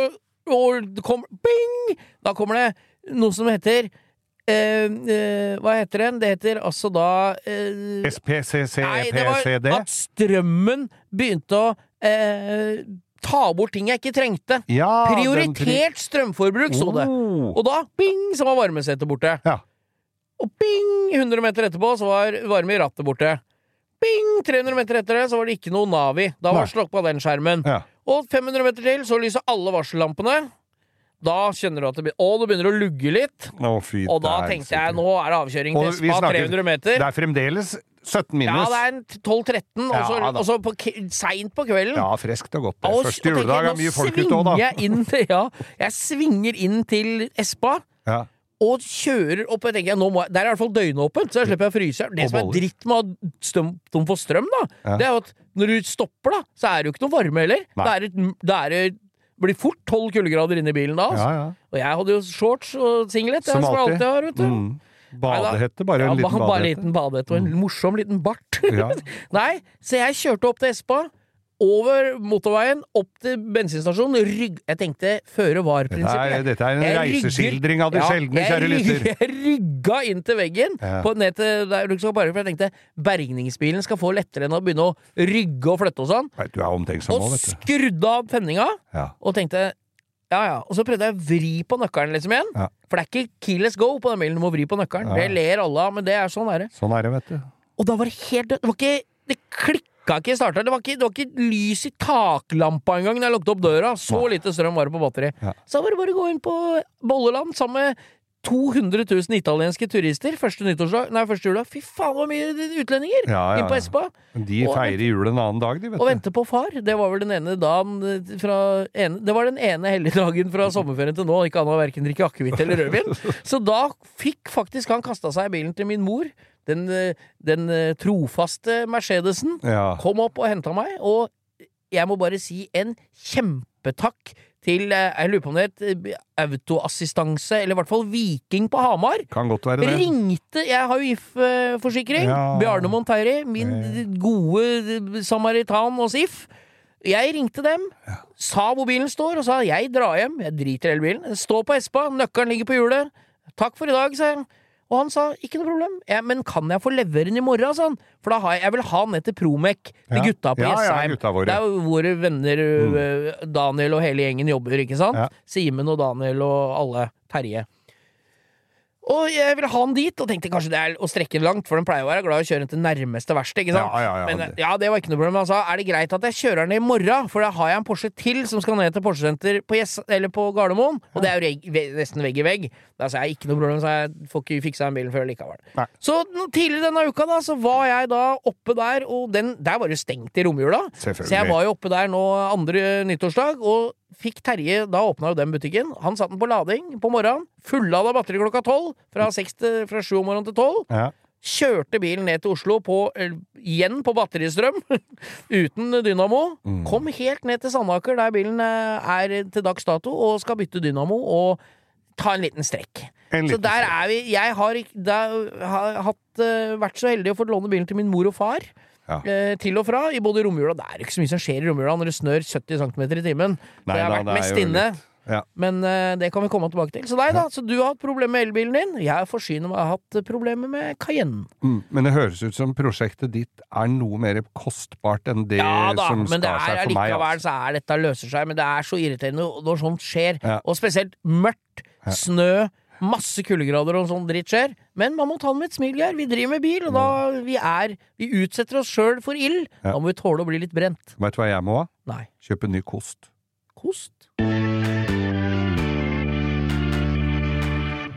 Speaker 4: å kom, Bing! Da kommer det noe som heter eh, eh, Hva heter den? Det heter altså da eh, Nei, det var at strømmen begynte å eh, ta bort ting jeg ikke trengte.
Speaker 3: Ja,
Speaker 4: Prioritert strømforbruk, sto det.
Speaker 3: Oh.
Speaker 4: Og da, bing, så var varmesetet borte.
Speaker 3: Ja.
Speaker 4: Og bing, 100 meter etterpå, så var varme i rattet borte. Bing, 300 meter etter det, så var det ikke noe Navi. Da var
Speaker 3: det
Speaker 4: slokk på den skjermen.
Speaker 3: Ja.
Speaker 4: Og 500 meter til, så lyser alle varsellampene. Da kjenner du at det begynner Å, det begynner å lugge litt.
Speaker 3: Å, fy
Speaker 4: Og da
Speaker 3: der,
Speaker 4: tenkte jeg, nå er det avkjøring til Spa,
Speaker 3: snakker-
Speaker 4: 300 meter.
Speaker 3: Det er fremdeles 17 minus.
Speaker 4: Ja, det er en 12-13, og så-
Speaker 3: Ja,
Speaker 4: og så på seint på kvelden.
Speaker 3: Ja, friskt og godt.
Speaker 4: Og-
Speaker 3: Første juledag er mye folk ute òg, da.
Speaker 4: Jeg, inn, til- ja, jeg svinger inn til Espa
Speaker 3: Ja.
Speaker 4: og kjører opp. Og jeg tenker, nå må jeg, Der er i hvert fall døgnåpent, så jeg slipper jeg å fryse. Det som er dritt med å ha tom for strøm, da,
Speaker 3: Ja.
Speaker 4: det er jo at når du stopper, da, så er det jo ikke noe varme heller. Da er, det, det er et, blir fort tolv kuldegrader inne i bilen da. Altså.
Speaker 3: Ja, ja.
Speaker 4: Og jeg hadde jo shorts og singlet,
Speaker 3: Som
Speaker 4: som jeg
Speaker 3: alltid.
Speaker 4: alltid har. vet du.
Speaker 3: Mm. Badehette, bare
Speaker 4: Ja,
Speaker 3: en liten
Speaker 4: badehette. bare
Speaker 3: en
Speaker 4: liten badehette og en morsom liten bart.
Speaker 3: Ja.
Speaker 4: Nei, så jeg kjørte opp til Espa, over motorveien, opp til bensinstasjonen, rygg... Jeg tenkte føre var-prinsippet.
Speaker 3: Dette, dette er en
Speaker 4: Jeg
Speaker 3: reiseskildring av de
Speaker 4: Ja,
Speaker 3: sjeldne, kjære lytter.
Speaker 4: Jeg rygga inn til veggen,
Speaker 3: Ja.
Speaker 4: på, ned til der du skal parkere, for jeg tenkte bergningsbilen skal få lettere enn å begynne å rygge og flytte og sånn.
Speaker 3: Du er omtenksom
Speaker 4: Og
Speaker 3: nå, vet du.
Speaker 4: skrudde av tenninga,
Speaker 3: Ja.
Speaker 4: og tenkte ja ja. Og så prøvde jeg å vri på nøkkelen liksom igjen.
Speaker 3: Ja.
Speaker 4: For det er ikke keyless go på den bilen, du må vri på nøkkelen.
Speaker 3: Ja.
Speaker 4: Det ler alle av, men det er sånn er det.
Speaker 3: Sånn er det, vet du.
Speaker 4: Og da var det helt dødt. Det var ikke Det klikka ikke starta. Det var ikke, det var ikke lys i taklampa engang da jeg lukket opp døra. Så lite strøm var det på batteri.
Speaker 3: Ja.
Speaker 4: Så var det bare å gå inn på Bolleland sammen med 200 000 italienske turister første nyttårsdag Nei, første jula. Fy faen, hvor mye utlendinger!
Speaker 3: Ja, ja,
Speaker 4: Inn på. Espa.
Speaker 3: De
Speaker 4: Og-
Speaker 3: feirer jul en annen dag, de, vet
Speaker 4: Og venter på far. Det var vel den ene dagen eh, fra en, Det var den ene helligdagen fra sommerferien til nå. Ikke han har verken drikke akevitt eller rødvin. Så da fikk faktisk han kasta seg i bilen til min mor. Den, eh, den eh, trofaste Mercedesen
Speaker 3: Ja.
Speaker 4: kom opp og henta meg, og jeg må bare si en kjempetakk til eh, Jeg lurer på om det het autoassistanse, eller i hvert fall Viking på Hamar.
Speaker 3: Kan godt være det.
Speaker 4: Ringte Jeg har jo IF-forsikring.
Speaker 3: Ja.
Speaker 4: Bjarne Monteiri, min gode samaritan hos IF. Jeg ringte dem, sa hvor bilen står, og sa jeg drar hjem. Jeg driter i hele bilen. Stå står på Espa, nøkkelen ligger på hjulet. Takk for i dag, sa jeg. Og han sa ikke noe problem, ja, men kan jeg få levere den i morgen, sa han. For da har jeg, jeg vil ha den ned til til
Speaker 3: Ja.
Speaker 4: gutta på
Speaker 3: Ja, ja,
Speaker 4: Jessheim.
Speaker 3: Mm.
Speaker 4: Det er jo våre venner mm. Daniel og hele gjengen jobber, ikke sant?
Speaker 3: Ja.
Speaker 4: Simen og Daniel og alle. Terje. Og jeg ville ha den dit, og tenkte kanskje det er å strekke langt, for den pleier å være glad i å kjøre den til nærmeste verksted, ikke sant?
Speaker 3: Ja, ja, ja,
Speaker 4: Men ja, det var ikke noe problem. Han sa er det greit at jeg kjører den i morgen, for da har jeg en Porsche til som skal ned til Porsche-senter på, yes, eller på Gardermoen, og det er jo ve- nesten vegg i vegg. Da sa jeg ikke noe problem, så jeg får ikke fiksa den bilen før likevel.
Speaker 3: Nei.
Speaker 4: Så tidligere denne uka da, så var jeg da oppe der, og den, der var det stengt i romjula. Så jeg var jo oppe der nå andre nyttårsdag, og fikk Terje Da åpna jo den butikken. Han satt den på lading på morgenen. Fullada batteri klokka tolv. Fra, sju om morgenen til tolv.
Speaker 3: Ja.
Speaker 4: Kjørte bilen ned til Oslo på, eh, igjen på batteristrøm, uten dynamo.
Speaker 3: Mm.
Speaker 4: Kom helt ned til Sandaker, der bilen eh, er til dags dato, og skal bytte dynamo og ta en liten strekk.
Speaker 3: En
Speaker 4: Så
Speaker 3: liten
Speaker 4: der er vi Jeg har, der, har hatt, eh, vært så heldig å få låne bilen til min mor og far.
Speaker 3: Ja.
Speaker 4: eh, til og fra i både romjula Det er ikke så mye som skjer i romjula når det snør 70 cm i timen.
Speaker 3: Nei
Speaker 4: jeg har vært
Speaker 3: er
Speaker 4: mest inne.
Speaker 3: ja.
Speaker 4: Men uh, det kan vi komme tilbake til. Så nei da. Så du har hatt problemer med elbilen din. Jeg forsyner meg har hatt problemer med Cayenne.
Speaker 3: Mm, men det høres ut som prosjektet ditt er noe mer kostbart enn det
Speaker 4: Ja da,
Speaker 3: som
Speaker 4: skal det er
Speaker 3: seg for meg.
Speaker 4: Ja,
Speaker 3: men likevel
Speaker 4: så er dette løser seg. Men det er så irriterende når sånt skjer.
Speaker 3: Ja.
Speaker 4: Og spesielt mørkt, snø, masse kuldegrader og sånn dritt skjer. Men man må ta det med et smil, Geir. Vi driver med bil, og da vi er Vi utsetter oss sjøl for ild.
Speaker 3: Ja.
Speaker 4: Da må vi tåle å bli litt brent.
Speaker 3: Vet du hva jeg må ha?
Speaker 4: Nei.
Speaker 3: Kjøpe ny kost.
Speaker 4: Kost.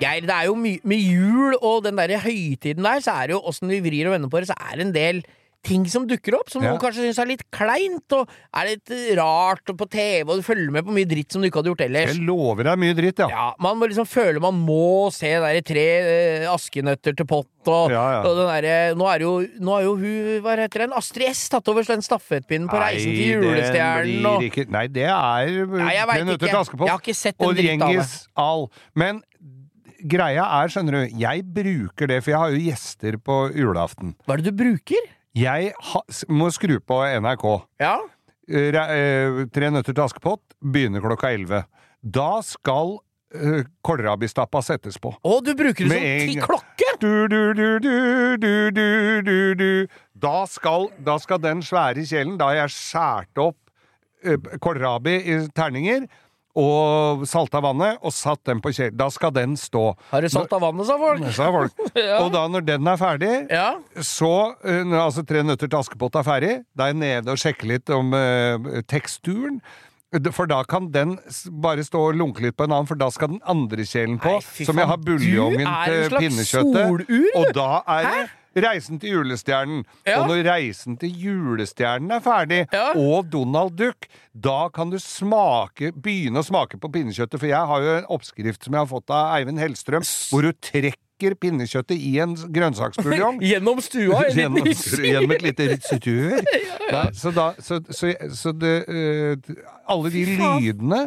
Speaker 4: Geir, det er jo mye med jul og den der høytiden der, så er det jo åssen vi vrir og vender på det, så er det en del ting som dukker opp, som
Speaker 3: Ja.
Speaker 4: noen kanskje syns er litt kleint, og er litt rart og på TV, og du følger med på mye dritt som du ikke hadde gjort ellers.
Speaker 3: Jeg lover deg mye dritt, ja.
Speaker 4: Ja, Man må liksom føle man må se der i tre eh, askenøtter til pott, og,
Speaker 3: Ja,
Speaker 4: og den derre Nå er jo, nå er jo hun, hva heter den, Astrid S tatt over den stafettpinnen på Reisen til
Speaker 3: den
Speaker 4: julestjernen, og
Speaker 3: ikke Nei, det er
Speaker 4: Nei, jeg vet
Speaker 3: Tre nøtter til Askepott
Speaker 4: Jeg har ikke sett en
Speaker 3: og
Speaker 4: dritt av det.
Speaker 3: Djengis Al. Men greia er, skjønner du, jeg bruker det, for jeg har jo gjester på julaften.
Speaker 4: Hva er det du bruker?
Speaker 3: Jeg ha, må skru på NRK.
Speaker 4: Ja.
Speaker 3: Eh, eh, Tre nøtter til Askepott begynner klokka elleve. Da skal uh, kålrabistappa settes på.
Speaker 4: Å, du bruker det som
Speaker 3: en
Speaker 4: ti klokke!
Speaker 3: Du, du, du. Da, skal, da skal den svære kjelen Da har jeg skåret opp kålrabi i terninger og salta vannet og satt den på kjelen. Da skal den stå.
Speaker 4: Har du salt av vannet, sa folk.
Speaker 3: Sa folk.
Speaker 4: Ja.
Speaker 3: Og da når den er ferdig,
Speaker 4: Ja.
Speaker 3: så når altså Tre nøtter til Askepott er ferdig, da er jeg nede og sjekker litt om uh, teksturen. For da kan den bare stå og lunke litt på en annen, for da skal den andre kjelen på,
Speaker 4: Nei,
Speaker 3: som jeg har buljongen
Speaker 4: du er en
Speaker 3: til
Speaker 4: slags
Speaker 3: pinnekjøttet.
Speaker 4: solur,
Speaker 3: Og da er det Reisen til julestjernen.
Speaker 4: Ja.
Speaker 3: Og når Reisen til julestjernen er ferdig,
Speaker 4: Ja.
Speaker 3: og Donald Duck, da kan du smake, begynne å smake på pinnekjøttet. For jeg har jo en oppskrift som jeg har fått av Eivind Hellstrøm, hvor du trekker pinnekjøttet i en grønnsaksbuljong.
Speaker 4: Gjennom stua.
Speaker 3: Gjennom, gjennom et lite rør. ja, så da, så, så, så det uh, Alle de lydene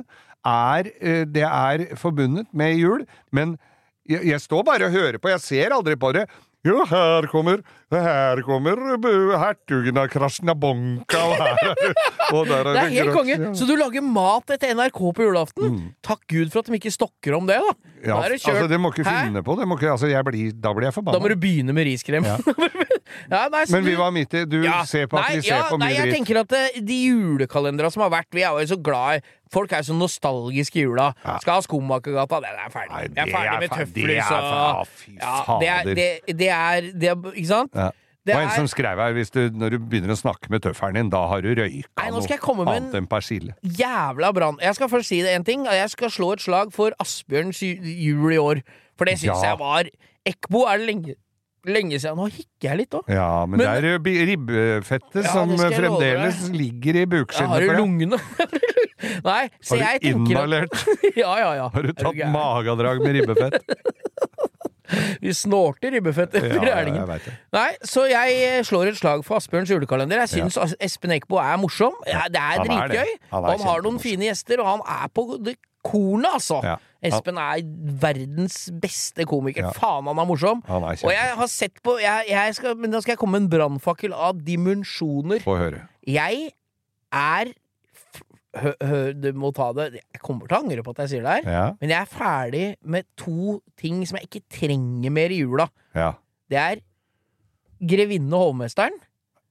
Speaker 3: er uh, Det er forbundet med jul, men jeg, jeg står bare og hører på, jeg ser aldri på det. Jo, her kommer Her kommer hertugen av Krasjnabonka, og her er Og er
Speaker 4: Det er helt konge. Så du lager mat etter NRK på julaften?
Speaker 3: Mm.
Speaker 4: Takk Gud for at de ikke stokker om det, da.
Speaker 3: Ja,
Speaker 4: da
Speaker 3: altså, det må ikke
Speaker 4: Hæ?
Speaker 3: finne på det. Ikke, altså, blir, da blir jeg
Speaker 4: Da må du begynne med riskrem.
Speaker 3: Ja.
Speaker 4: Ja, nei,
Speaker 3: Men vi var midt i Du ser på at
Speaker 4: nei,
Speaker 3: vi ser på
Speaker 4: Nei,
Speaker 3: mye
Speaker 4: jeg
Speaker 3: dritt.
Speaker 4: tenker at eh, de julekalendera som har vært, vi er jo så glad i Folk er så nostalgiske i jula.
Speaker 3: Ja.
Speaker 4: Skal ha Skomakergata, den er ferdig.
Speaker 3: Nei,
Speaker 4: jeg er ferdig
Speaker 3: er
Speaker 4: med
Speaker 3: tøfler, det er fer- fy
Speaker 4: ja, det, det, det er det Ikke sant?
Speaker 3: Ja.
Speaker 4: Det
Speaker 3: Det var en som skrev her hvis du, når du begynner å snakke med tøffelen din, da har du røyka
Speaker 4: en-
Speaker 3: annet enn persille.
Speaker 4: Jævla brann. Jeg skal først si det en ting. Jeg skal slå et slag for Asbjørns jul i år. For det syns
Speaker 3: Ja.
Speaker 4: jeg var Ekbo er det lenge, lenge siden. Nå hikker jeg litt òg.
Speaker 3: Ja, men,
Speaker 4: Men-
Speaker 3: det er jo ribbefettet
Speaker 4: Ja,
Speaker 3: som fremdeles ligger i
Speaker 4: Jeg
Speaker 3: bukskinnet
Speaker 4: har i lungene. Nei, så
Speaker 3: Har du
Speaker 4: jeg
Speaker 3: inhalert?
Speaker 4: ja, ja, ja.
Speaker 3: Har du tatt magedrag med ribbefett?
Speaker 4: Vi snorter ribbefett
Speaker 3: Ja,
Speaker 4: i
Speaker 3: ja, jeg vet det.
Speaker 4: Nei, så jeg eh, slår et slag for Asbjørns julekalender. Jeg syns ja. Espen Eckbo er morsom. Ja, det er dritgøy.
Speaker 3: Han er
Speaker 4: han har noen fine gjester, og han er på kornet, altså. Espen er verdens beste komiker.
Speaker 3: Ja.
Speaker 4: Faen, han er morsom.
Speaker 3: Han er
Speaker 4: Og jeg har sett på jeg, jeg skal, Men da skal jeg komme med en brannfakkel av dimensjoner.
Speaker 3: Få høre.
Speaker 4: Jeg er hø, hø, Du må ta det Jeg kommer til å angre på at jeg sier det her.
Speaker 3: Ja,
Speaker 4: Men jeg er ferdig med to ting som jeg ikke trenger mer i jula.
Speaker 3: ja,
Speaker 4: Det er Grevinne og hovmesteren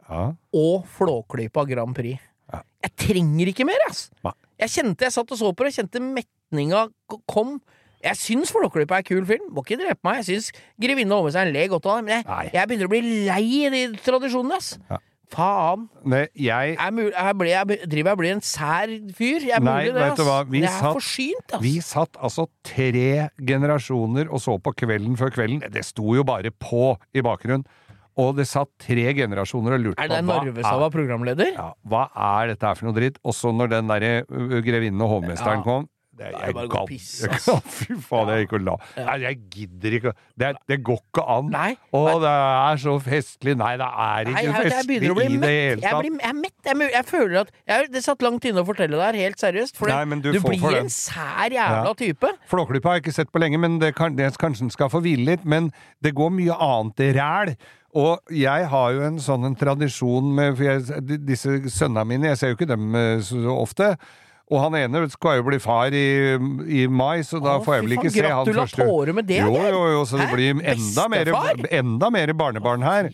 Speaker 3: ja.
Speaker 4: og Flåklypa Grand Prix.
Speaker 3: Ja.
Speaker 4: Jeg trenger ikke mer, ass!
Speaker 3: Nei.
Speaker 4: Jeg kjente jeg satt og så på det, kjente metninga k- kom. Jeg syns Flåklypa er kul film, må ikke drepe meg. Jeg syns Grevinne og hovmesteren ler godt av det, men jeg, jeg begynner å bli lei de tradisjonene, ass.
Speaker 3: Ja.
Speaker 4: Faen.
Speaker 3: Nei, jeg
Speaker 4: Jeg, mul- jeg, ble, jeg driver jeg blir en sær fyr. Jeg er
Speaker 3: Nei,
Speaker 4: mulig det,
Speaker 3: vet du
Speaker 4: ass.
Speaker 3: vi
Speaker 4: jeg er
Speaker 3: satt-
Speaker 4: forsynt, ass.
Speaker 3: Vi satt altså tre generasjoner og så på Kvelden før kvelden. Det sto jo bare på i bakgrunnen. Og det satt tre generasjoner og lurte
Speaker 4: Er det
Speaker 3: på
Speaker 4: Narve som var programleder?
Speaker 3: ja, hva er dette her for noe dritt? Og så når den derre uh, grevinnen og hovmesteren
Speaker 4: Ja.
Speaker 3: kom det,
Speaker 4: det
Speaker 3: jeg
Speaker 4: bare
Speaker 3: gadd- jeg kan- Fy faen, jeg gikk og la Nei, jeg gidder ikke Det, det går ikke an.
Speaker 4: Nei.
Speaker 3: Å, det er så festlig. Nei, det er ikke
Speaker 4: Nei, jeg
Speaker 3: festlig
Speaker 4: jeg
Speaker 3: i det
Speaker 4: mett.
Speaker 3: hele
Speaker 4: Jeg, blir, jeg er mett. Jeg, jeg føler at jeg, Det satt langt inne å fortelle det her, helt seriøst. For
Speaker 3: Nei, du
Speaker 4: du, blir en sær jævla
Speaker 3: Ja.
Speaker 4: type.
Speaker 3: Flåklypa har jeg ikke sett på lenge, men det kan, det, kanskje den skal få hvile litt. Men det går mye annet i ræl. Og jeg har jo en sånn en tradisjon med jeg, Disse sønnene mine, jeg ser jo ikke dem eh, så ofte. Og han ene skal jo bli far i, i mai, så da
Speaker 4: Åh,
Speaker 3: får jeg vel ikke se han første
Speaker 4: Gratulatore med det,
Speaker 3: Jo, jo, jo, så det
Speaker 4: Hæ?
Speaker 3: blir enda mer,
Speaker 4: Bestefar?
Speaker 3: enda mer barnebarn her.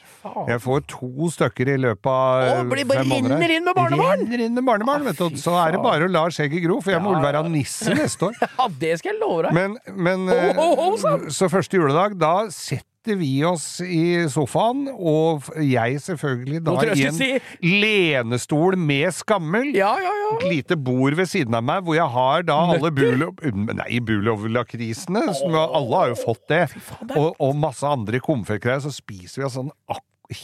Speaker 3: Jeg får to stykker i løpet av
Speaker 4: Åh,
Speaker 3: eh,
Speaker 4: blir bare
Speaker 3: fem måneder.
Speaker 4: renner inn med barnebarn?
Speaker 3: Rinner inn med barnebarn, vet du. Så er det bare å la skjegget gro, for jeg må vel være nisse neste år.
Speaker 4: Ja, det skal jeg love deg.
Speaker 3: Men, men
Speaker 4: Ho, ho, ho,
Speaker 3: eh! Så første juledag, da setter vi oss i sofaen, og jeg selvfølgelig da i en
Speaker 4: si.
Speaker 3: lenestol med skammel.
Speaker 4: ja, ja, ja.
Speaker 3: Et lite bord ved siden av meg, hvor jeg har da alle Bulov... Nei, Bulov-lakrisene. Alle har jo fått det. Og, og masse andre komfettgreier. Så spiser vi oss sånn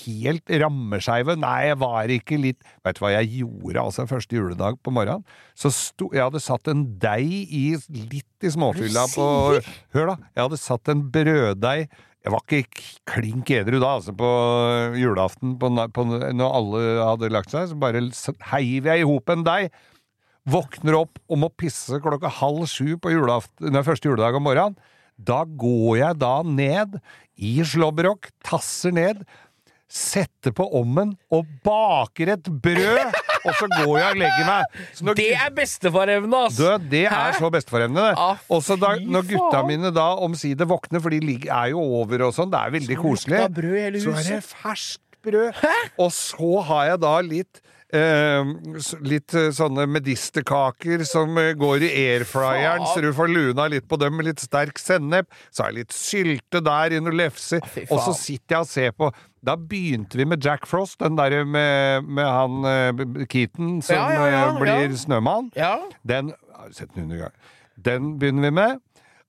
Speaker 3: helt rammeskeive. Nei, jeg var ikke litt Vet du hva jeg gjorde altså første juledag på morgenen? Så sto, Jeg hadde satt en deig i litt i småfylla på Hør, da. Jeg hadde satt en brøddeig jeg var ikke klink edru da, altså på julaften, på, på, når alle hadde lagt seg. Så bare heiv jeg i hop en deig. Våkner opp og må pisse klokka halv sju på julaften, nei, første juledag om morgenen. Da går jeg da ned i slåbrok, tasser ned, setter på ommen og baker et brød, og så går jeg og legger meg. Så når
Speaker 4: Det er bestefarevne, ass!
Speaker 3: du, det er
Speaker 4: Hæ?
Speaker 3: så bestefarevne, det.
Speaker 4: Ah,
Speaker 3: Og så når gutta mine da omsider våkner, for de er jo over og sånn, det er veldig koselig,
Speaker 4: i hele
Speaker 3: så er det ferskt brød. Og så har jeg da litt eh, litt sånne medisterkaker som eh, går i airfryeren, så du får luna litt på dem med litt sterk sennep. Så har jeg litt sylte der i noen lefser, og så sitter jeg og ser på. Da begynte vi med Jack Frost, den derre med, med han eh, Keaton som
Speaker 4: Ja, ja, ja,
Speaker 3: eh, blir
Speaker 4: ja.
Speaker 3: snømann.
Speaker 4: Ja.
Speaker 3: Den har jeg sett den hundre ganger. Den begynner vi med.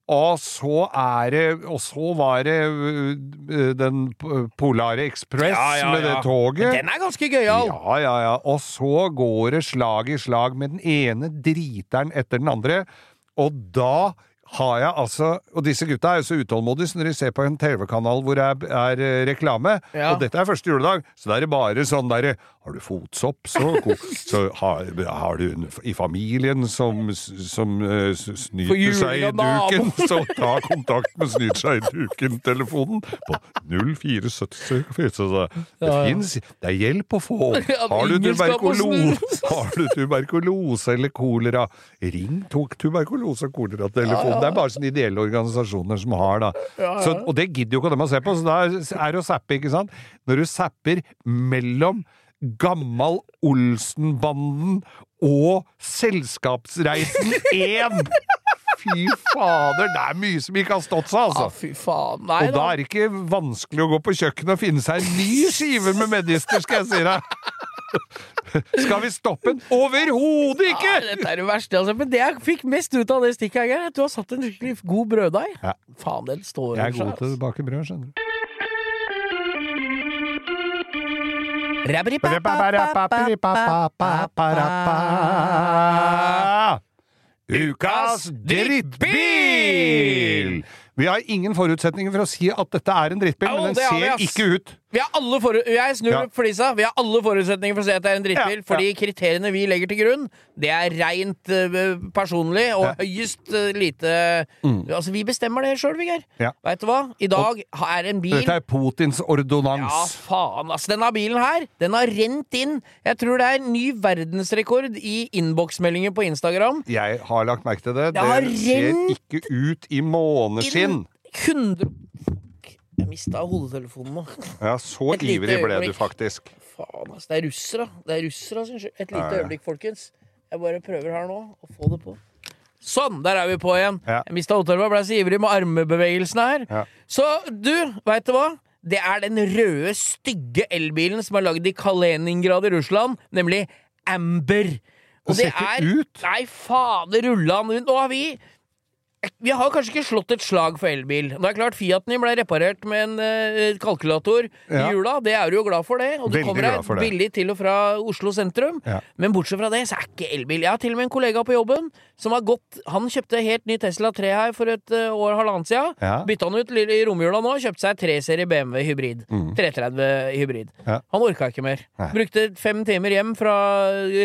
Speaker 3: Og så er det Og så var det øh, den Polare Express
Speaker 4: Ja, ja,
Speaker 3: med det toget.
Speaker 4: Den er ganske gøyal!
Speaker 3: Ja, ja, ja. Og så går det slag i slag med den ene driteren etter den andre. Og da har jeg altså Og disse gutta er jo så utålmodige, så når de ser på en TV-kanal hvor det er, er eh, reklame,
Speaker 4: Ja.
Speaker 3: og dette er første juledag, så da er det bare sånn derre Har du fotsopp, så, så har, har du en i familien som, som
Speaker 4: uh,
Speaker 3: snyter seg i duken, så ta kontakt med Snyter seg i duken-telefonen på 0470. Så det, fins Det er hjelp å få. Har du har du tuberkulose eller kolera, ring tok tuberkulose- og koleratelefonen. Det er bare sånne ideelle organisasjoner som har, da. Så, og det gidder jo ikke dem å se på, så da er det å zappe, ikke sant? Når du zapper mellom Gammal Olsenbanden og Selskapsreisen 1 Fy fader, det er mye som ikke har stått seg, altså.
Speaker 4: fy faen. Nei
Speaker 3: Og da er det ikke vanskelig å gå på kjøkkenet og finne seg en ny skive med medister, skal jeg si deg. Skal vi stoppe den? Overhodet ikke!
Speaker 4: Ja, dette er det verste, altså. Men det jeg fikk mest ut av det stikket, her, er at du har satt en skikkelig god brøddeig.
Speaker 3: Ja.
Speaker 4: Faen, den står
Speaker 3: Jeg er god til å bake brød, skjønner du. Ukas drittbil! Vi har ingen forutsetninger for å si at dette er en drittbil, men den ser ikke ut.
Speaker 4: Vi har alle for... Jeg snur
Speaker 3: Ja.
Speaker 4: flisa. Vi har alle forutsetninger for å si at det er en drittbil,
Speaker 3: Ja,
Speaker 4: fordi kriteriene vi legger til grunn, det er reint eh, personlig og
Speaker 3: Ja. Mm.
Speaker 4: høyest eh, lite Altså, vi bestemmer det sjøl, Vigør.
Speaker 3: Ja.
Speaker 4: Veit du hva? I dag er en bil
Speaker 3: Dette er Putins
Speaker 4: Ja, faen, ass. Denne bilen her, den har rent inn. Jeg tror det er ny verdensrekord i innboksmeldinger på Instagram.
Speaker 3: Jeg har lagt merke til det.
Speaker 4: Det
Speaker 3: Det ser ikke ut i måneskinn.
Speaker 4: Inn 100 Jeg mista hodetelefonen nå.
Speaker 3: Ja, så
Speaker 4: Et
Speaker 3: ivrig ble du faktisk.
Speaker 4: Faen, altså. Det er russere. Det er russere synes jeg. Et lite
Speaker 3: Ja, ja.
Speaker 4: øyeblikk, folkens. Jeg bare prøver her nå å få det på. Sånn, der er vi på igjen.
Speaker 3: Ja.
Speaker 4: Jeg mista hodetelefonen, ble så ivrig med armebevegelsene her. Så du, veit du hva? Det er den røde, stygge elbilen som er lagd i Kaliningrad i Russland, nemlig Amber. Og
Speaker 3: Det ser ikke ut.
Speaker 4: Nei, fader han rundt. Nå har vi vi har kanskje ikke slått et slag for elbil. Det er klart Fiaten ble reparert med en eh, kalkulator i jula. Det er du jo glad for, det. Og du
Speaker 3: Veldig
Speaker 4: kommer deg billig til og fra Oslo sentrum.
Speaker 3: Ja.
Speaker 4: Men bortsett fra det, så er ikke elbil Jeg har til og med en kollega på jobben som har gått Han kjøpte helt ny Tesla 3 her for et eh, år halvannet siden.
Speaker 3: Ja.
Speaker 4: Bytta han ut i romjula nå, kjøpte seg 3-serie BMW hybrid. 330 hybrid.
Speaker 3: Mm. Ja.
Speaker 4: Han orka ikke mer.
Speaker 3: Nei.
Speaker 4: Brukte fem timer hjem fra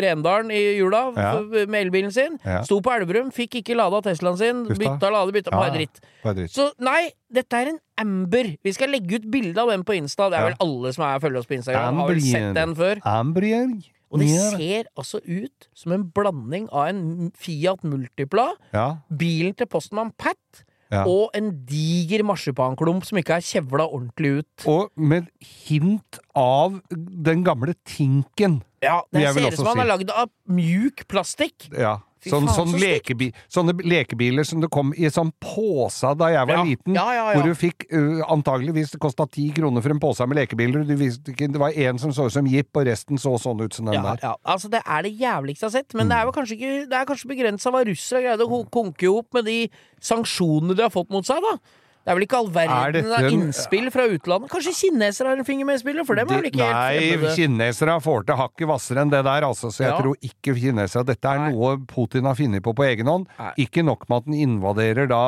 Speaker 4: Rendalen i jula
Speaker 3: Ja.
Speaker 4: med elbilen sin.
Speaker 3: Ja.
Speaker 4: Sto på Elverum, fikk ikke lada Teslaen sin.
Speaker 3: Uff.
Speaker 4: Bytta lade, bytta Bare dritt.
Speaker 3: Bare dritt.
Speaker 4: Så nei, dette er en Amber. Vi skal legge ut bilde av den på Insta. Det er vel alle som er følger oss på Instagram, har vel sett den før.
Speaker 3: Ambrier.
Speaker 4: Og det ser altså ut som en blanding av en Fiat Multipla,
Speaker 3: Ja.
Speaker 4: bilen til postmann Pat
Speaker 3: Ja.
Speaker 4: og en diger marsipanklump som ikke er kjevla ordentlig ut.
Speaker 3: Og med hint av den gamle tinken.
Speaker 4: Ja, Det ser ut som han
Speaker 3: si.
Speaker 4: er lagd av mjuk plastikk.
Speaker 3: Ja. Sånn,
Speaker 4: faen,
Speaker 3: sånn
Speaker 4: så
Speaker 3: lekebi sånne lekebiler som det kom i sånn pose da jeg var
Speaker 4: Ja.
Speaker 3: liten.
Speaker 4: Ja, ja.
Speaker 3: Hvor du fikk uh, antageligvis Det kosta ti kroner for en pose med lekebiler. Du visste ikke, det var én som så ut som Jipp, og resten så sånn ut som den
Speaker 4: Ja,
Speaker 3: der.
Speaker 4: ja. Altså, det er det jævligste jeg har sett, men det er vel kanskje ikke Det er kanskje begrensa hva russere greide å ko- konke ihop med de sanksjonene de har fått mot seg, da. Det er vel ikke all
Speaker 3: Er
Speaker 4: verden av innspill fra utlandet? Kanskje kinesere har en finger med i spillet? For dem er vel ikke helt
Speaker 3: Nei, kinesere får til hakket hvassere enn det der, altså. Så jeg
Speaker 4: Ja.
Speaker 3: tror ikke kinesere Dette er
Speaker 4: Nei.
Speaker 3: noe Putin har funnet på på egen hånd.
Speaker 4: Nei.
Speaker 3: Ikke nok med at han invaderer da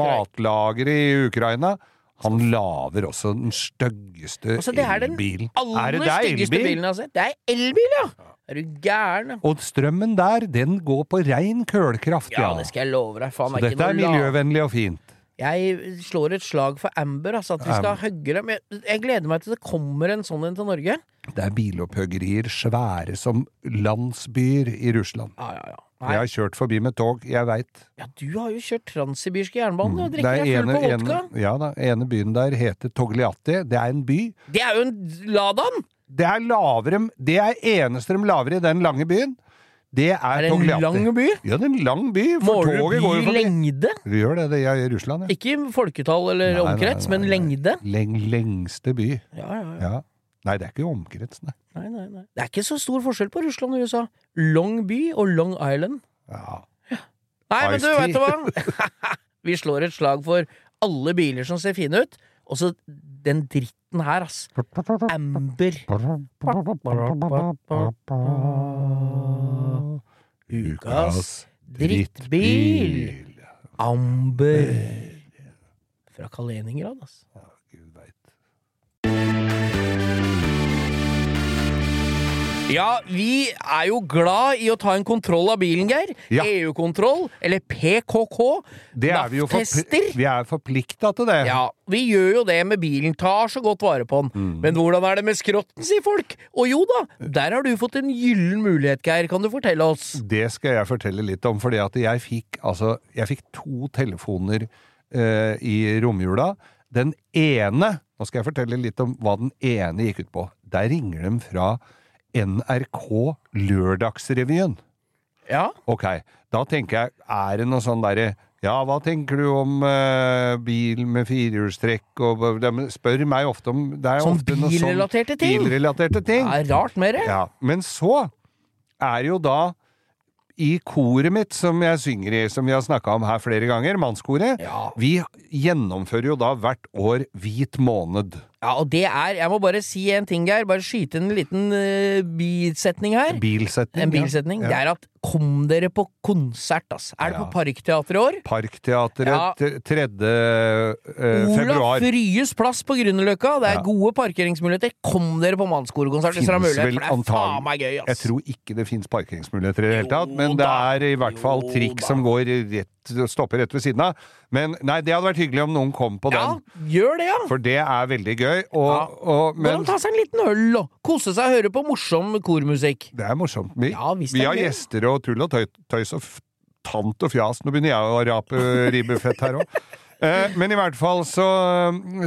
Speaker 3: matlageret i Ukraina. Han lager også den styggeste
Speaker 4: Altså, det er den
Speaker 3: elbilen.
Speaker 4: aller
Speaker 3: Er det det
Speaker 4: styggeste
Speaker 3: elbil?
Speaker 4: bilen jeg har sett. Det er elbil, ja! Er du gæren?
Speaker 3: Og strømmen der, den går på rein kølkraft, ja.
Speaker 4: Ja, det skal jeg love deg. Faen,
Speaker 3: Så
Speaker 4: er
Speaker 3: dette er miljøvennlig og fint.
Speaker 4: Jeg slår et slag for Amber, altså. At vi skal hugge dem. Jeg, jeg gleder meg til det kommer en sånn en til Norge.
Speaker 3: Det er bilopphøggerier svære som landsbyer i Russland.
Speaker 4: Ja, ja, ja.
Speaker 3: Jeg har kjørt forbi med tog, jeg veit.
Speaker 4: ja, du har jo kjørt transsibirske jernbane og drikker
Speaker 3: er
Speaker 4: deg full
Speaker 3: ene,
Speaker 4: på vodka.
Speaker 3: ja, da, ene byen der heter Togliatti. Det er en by.
Speaker 4: Det er jo en Ladan!
Speaker 3: Det er lavere Det er eneste de lager i den lange byen. Det er,
Speaker 4: Er det en
Speaker 3: Togliatti.
Speaker 4: lang by?
Speaker 3: Ja, det er en lang by. For
Speaker 4: Måler
Speaker 3: toget går jo
Speaker 4: du
Speaker 3: forbi.
Speaker 4: bylengde?
Speaker 3: Vi gjør det, det er i Russland, ja.
Speaker 4: Ikke folketall eller
Speaker 3: Nei, nei,
Speaker 4: omkrets,
Speaker 3: nei,
Speaker 4: men lengde.
Speaker 3: Leng, lengste by.
Speaker 4: Ja, ja, ja.
Speaker 3: Ja. Nei, det er ikke omkrets, nei.
Speaker 4: Nei, nei, nei. Det er ikke så stor forskjell på Russland og USA. Long by og Long Island.
Speaker 3: Ja. ja.
Speaker 4: Nei, men du, vet du hva? Vi slår et slag for alle biler som ser fine ut, og så den dritten her, ass. Amber. Ukas drittbil. Amber. Fra Kaliningrad, ass. Ja, vi er jo glad i å ta en kontroll av bilen, Geir.
Speaker 3: Ja.
Speaker 4: EU-kontroll, eller PKK.
Speaker 3: Det er vi jo
Speaker 4: NAF-tester.
Speaker 3: Vi er forplikta til det.
Speaker 4: Ja, vi gjør jo det med bilen, tar så godt vare på den.
Speaker 3: Mm.
Speaker 4: Men hvordan er det med skrotten, sier folk? Og jo da, der har du fått en gyllen mulighet, Geir. Kan du fortelle oss?
Speaker 3: Det skal jeg fortelle litt om, fordi at jeg fikk, altså, jeg fikk to telefoner eh, i romjula. Den ene, nå skal jeg fortelle litt om hva den ene gikk ut på. Der ringer de fra NRK Lørdagsrevyen.
Speaker 4: Ja,
Speaker 3: Ok, da tenker jeg, er det noe sånn derre ja, hva tenker du om uh, bil med firehjulstrekk og De spør meg ofte om det er
Speaker 4: Som
Speaker 3: ofte noe
Speaker 4: bilrelaterte ting?
Speaker 3: Bilrelaterte ting.
Speaker 4: det er rart med det.
Speaker 3: Ja, men så er jo da i koret mitt, som jeg synger i, som vi har snakka om her flere ganger, mannskoret,
Speaker 4: Ja.
Speaker 3: vi gjennomfører jo da hvert år Hvit måned.
Speaker 4: Ja, og det er Jeg må bare si en ting, Geir. Bare skyte en liten uh, bisetning her.
Speaker 3: Bilsetning.
Speaker 4: En bilsetning.
Speaker 3: Ja.
Speaker 4: Det er at kom dere på konsert, ass. Er det på Parkteatret i år?
Speaker 3: Parkteatret
Speaker 4: Ja.
Speaker 3: t- 3. februar.
Speaker 4: Olaf
Speaker 3: februar.
Speaker 4: Ryes plass på Grünerløkka. Det er
Speaker 3: Ja.
Speaker 4: gode parkeringsmuligheter. Kom dere på mannskor-konsert hvis dere har mulighet, for det er
Speaker 3: antall...
Speaker 4: faen meg gøy, ass.
Speaker 3: Jeg tror ikke det fins parkeringsmuligheter i det hele tatt, men det er i hvert fall trikk som går rett, stopper rett ved siden av. Men nei, det hadde vært hyggelig om noen kom på den.
Speaker 4: Ja, gjør det, ja.
Speaker 3: for det er veldig gøy. Og,
Speaker 4: Ja.
Speaker 3: og, men
Speaker 4: Hvordan ta seg en liten øl og kose seg og høre på morsom kormusikk.
Speaker 3: det er morsomt. Vi,
Speaker 4: Ja,
Speaker 3: vi har
Speaker 4: gøy.
Speaker 3: gjester og tull og tøy, tøys og tant og fjas. Nå begynner jeg å rape ribbefett her òg. Eh, men i hvert fall så,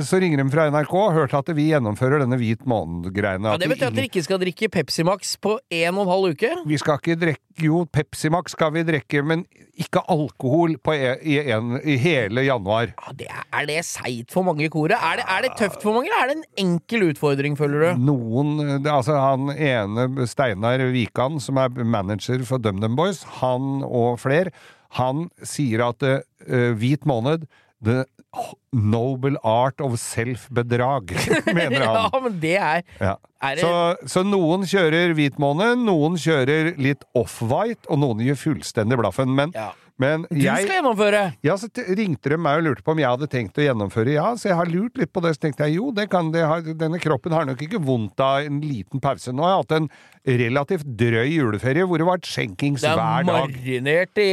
Speaker 3: så ringer de fra NRK og hørte at vi gjennomfører denne hvit måned-greiene.
Speaker 4: Ja, det betyr at dere ikke skal drikke Pepsi Max på en og en halv uke?
Speaker 3: Vi skal ikke drikke Jo, Pepsi Max skal vi drikke, men ikke alkohol på e, i, en, i hele januar.
Speaker 4: Ja, det er, er det seigt for mange i koret? Er det, er det tøft for mange, eller er det en enkel utfordring, føler du?
Speaker 3: Noen det, Altså, han ene, Steinar Wikan, som er manager for DumDum Boys, han og fler, han sier at uh, hvit måned The noble art of self-bedrag, mener han.
Speaker 4: Ja, men det er,
Speaker 3: Ja.
Speaker 4: er det,
Speaker 3: Så, så noen kjører hvit måne, noen kjører litt off-white, og noen gir fullstendig blaffen. Men,
Speaker 4: Ja.
Speaker 3: Men
Speaker 4: Du
Speaker 3: jeg
Speaker 4: skal gjennomføre!
Speaker 3: Ja, så ringte de meg og lurte på om jeg hadde tenkt å gjennomføre. Ja, så jeg har lurt litt på det. Så tenkte jeg jo, det kan det ha, denne kroppen har nok ikke vondt av en liten pause. Nå har jeg hatt en relativt drøy juleferie hvor det var skjenkings
Speaker 4: Det er
Speaker 3: hver dag.
Speaker 4: marinert i,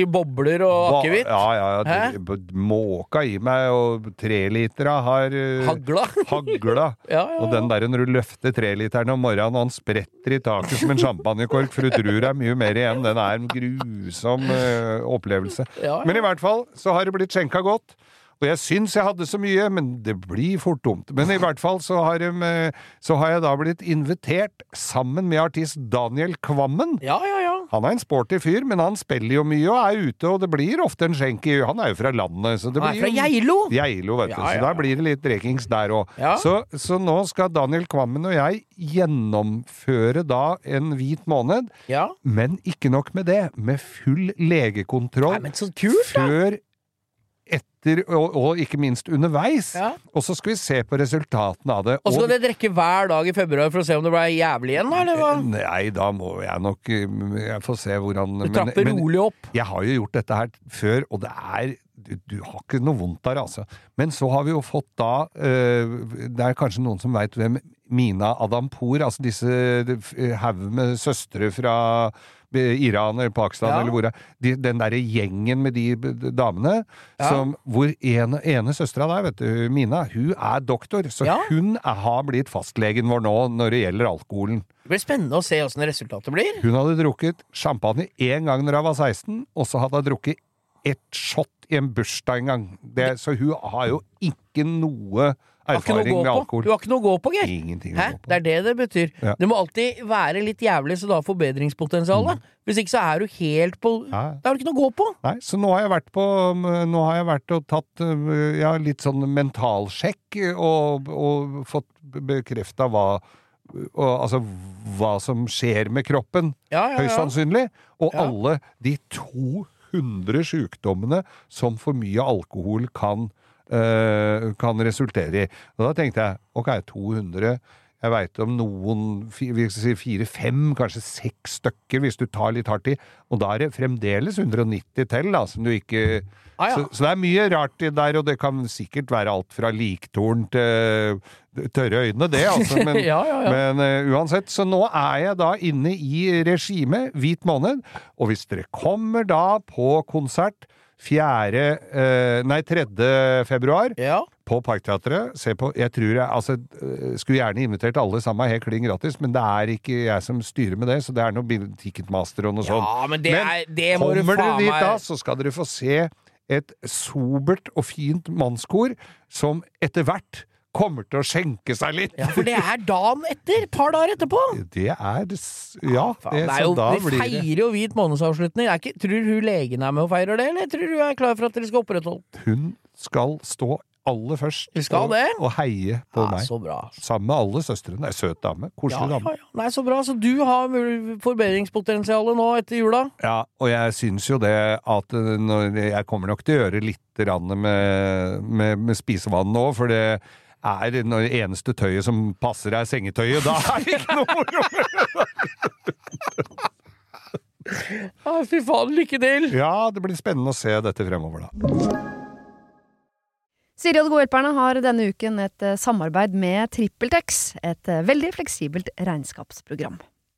Speaker 4: i bobler og akevitt.
Speaker 3: Ja, ja, ja. Måka i meg, og trelitera har uh,
Speaker 4: Hagla.
Speaker 3: hagla.
Speaker 4: Ja, ja,
Speaker 3: Og den der når du løfter treliteren om morgenen, og han spretter i taket som en champagnekork, for du tror det er mye mer igjen. Den er en grusom eh, opplevelse.
Speaker 4: Ja, ja.
Speaker 3: Men i hvert fall så har det blitt skjenka godt. Og jeg syns jeg hadde så mye, men det blir fort dumt. Men i hvert fall så har, de, eh, så har jeg da blitt invitert sammen med artist Daniel Kvammen.
Speaker 4: Ja, ja, ja.
Speaker 3: Han er en sporty fyr, men han spiller jo mye og er ute, og det blir ofte en skjenk i Han er jo fra landet, så det
Speaker 4: Han er
Speaker 3: blir
Speaker 4: fra Geilo!
Speaker 3: Geilo, vet du. Så da blir det litt drekings der òg. Så, så nå skal Daniel Kvammen og jeg gjennomføre da en hvit måned.
Speaker 4: Ja.
Speaker 3: Men ikke nok med det. Med full legekontroll
Speaker 4: Nei, men så kult, da!
Speaker 3: før, etter og, og ikke minst underveis.
Speaker 4: Ja.
Speaker 3: Og så skal vi se på resultatene av det.
Speaker 4: Og så skal dere drikke hver dag i februar for å se om det ble jævlig igjen? Eller hva?
Speaker 3: Nei, da må jeg nok eh, Jeg får se hvordan
Speaker 4: Du trapper rolig opp.
Speaker 3: jeg har jo gjort dette her før, og det er du, du har ikke noe vondt der, altså. Men så har vi jo fått da eh, Det er kanskje noen som veit hvem Mina Adampour, altså disse eh, haug med søstre fra Iran eller Pakistan
Speaker 4: Ja.
Speaker 3: eller hvor det. De, den derre gjengen med de damene,
Speaker 4: Ja.
Speaker 3: som, hvor ene, ene søstera der, vet du, Mina, hun er doktor. Så
Speaker 4: Ja.
Speaker 3: hun er, har blitt fastlegen vår nå når det gjelder alkoholen.
Speaker 4: Det blir spennende å se åssen resultatet blir.
Speaker 3: Hun hadde drukket champagne én gang når hun var 16, og så hadde hun drukket ett shot i en bursdag en gang. Det, så hun har jo ikke noe Erfaring med
Speaker 4: på. Du har ikke noe å gå på, Geir.
Speaker 3: Ingenting å gå på.
Speaker 4: Det er det det betyr.
Speaker 3: Ja.
Speaker 4: Det må alltid være litt jævlig, så du har forbedringspotensial. Mm. Hvis ikke så er du helt på.
Speaker 3: Ja.
Speaker 4: Da har du ikke noe å gå på.
Speaker 3: Nei, så nå har jeg vært på Nå har jeg vært og tatt øh, ja, litt sånn mentalsjekk og, og fått bekrefta hva og, altså hva som skjer med kroppen,
Speaker 4: Ja, ja,
Speaker 3: høyst sannsynlig. Og
Speaker 4: Ja.
Speaker 3: alle de 200 sjukdommene som for mye alkohol kan, kan resultere i. Og da tenkte jeg ok, 200 jeg veit om noen fire-fem, kanskje seks stykker, hvis du tar litt hardt i. Og da er det fremdeles 190 til, da, som du ikke
Speaker 4: Ah, ja.
Speaker 3: så, så det er mye rart i der, og det kan sikkert være alt fra liktorn til tørre øyne, det, altså. Men,
Speaker 4: ja, ja.
Speaker 3: men uh, uansett, så nå er jeg da inne i regimet Hvit måned, og hvis dere kommer da på konsert 4. eh, nei, 3. februar
Speaker 4: Ja.
Speaker 3: på Parkteatret. Se på Jeg tror jeg altså øh, Skulle gjerne invitert alle sammen helt klin gratis, men det er ikke jeg som styrer med det, så det er noe Ticketmaster og noe sånt.
Speaker 4: ja, men det, er, det du
Speaker 3: kommer dere dit da, så skal dere få se et sobert og fint mannskor som etter hvert kommer til å skjenke seg litt.
Speaker 4: Ja, for det er dagen etter. Et par dager etterpå.
Speaker 3: Det er Ja, det,
Speaker 4: det er
Speaker 3: så da blir det
Speaker 4: feirer jo hvit månedsavslutning. Er ikke, tror hun legen er med og feirer det, eller tror du er klar for at dere skal opprettholde
Speaker 3: Hun skal stå aller først
Speaker 4: skal
Speaker 3: og,
Speaker 4: det?
Speaker 3: og heie på
Speaker 4: Ja,
Speaker 3: meg.
Speaker 4: så bra.
Speaker 3: Sammen med alle søstrene. Ei søt dame. Koselig
Speaker 4: ja,
Speaker 3: dame.
Speaker 4: ja. Nei, så bra. Så du har forbedringspotensialet nå etter jula?
Speaker 3: Ja, og jeg syns jo det at eh, når Jeg kommer nok til å gjøre litt med, med, med spisevann nå, for det er det når det eneste tøyet som passer er sengetøyet, da er det ikke noe moro!
Speaker 4: Ah, fy faen, lykke til!
Speaker 3: Ja, det blir spennende å se dette fremover, da.
Speaker 5: Siri og De gode hjelperne har denne uken et eh, samarbeid med TrippelTex, et eh, veldig fleksibelt regnskapsprogram.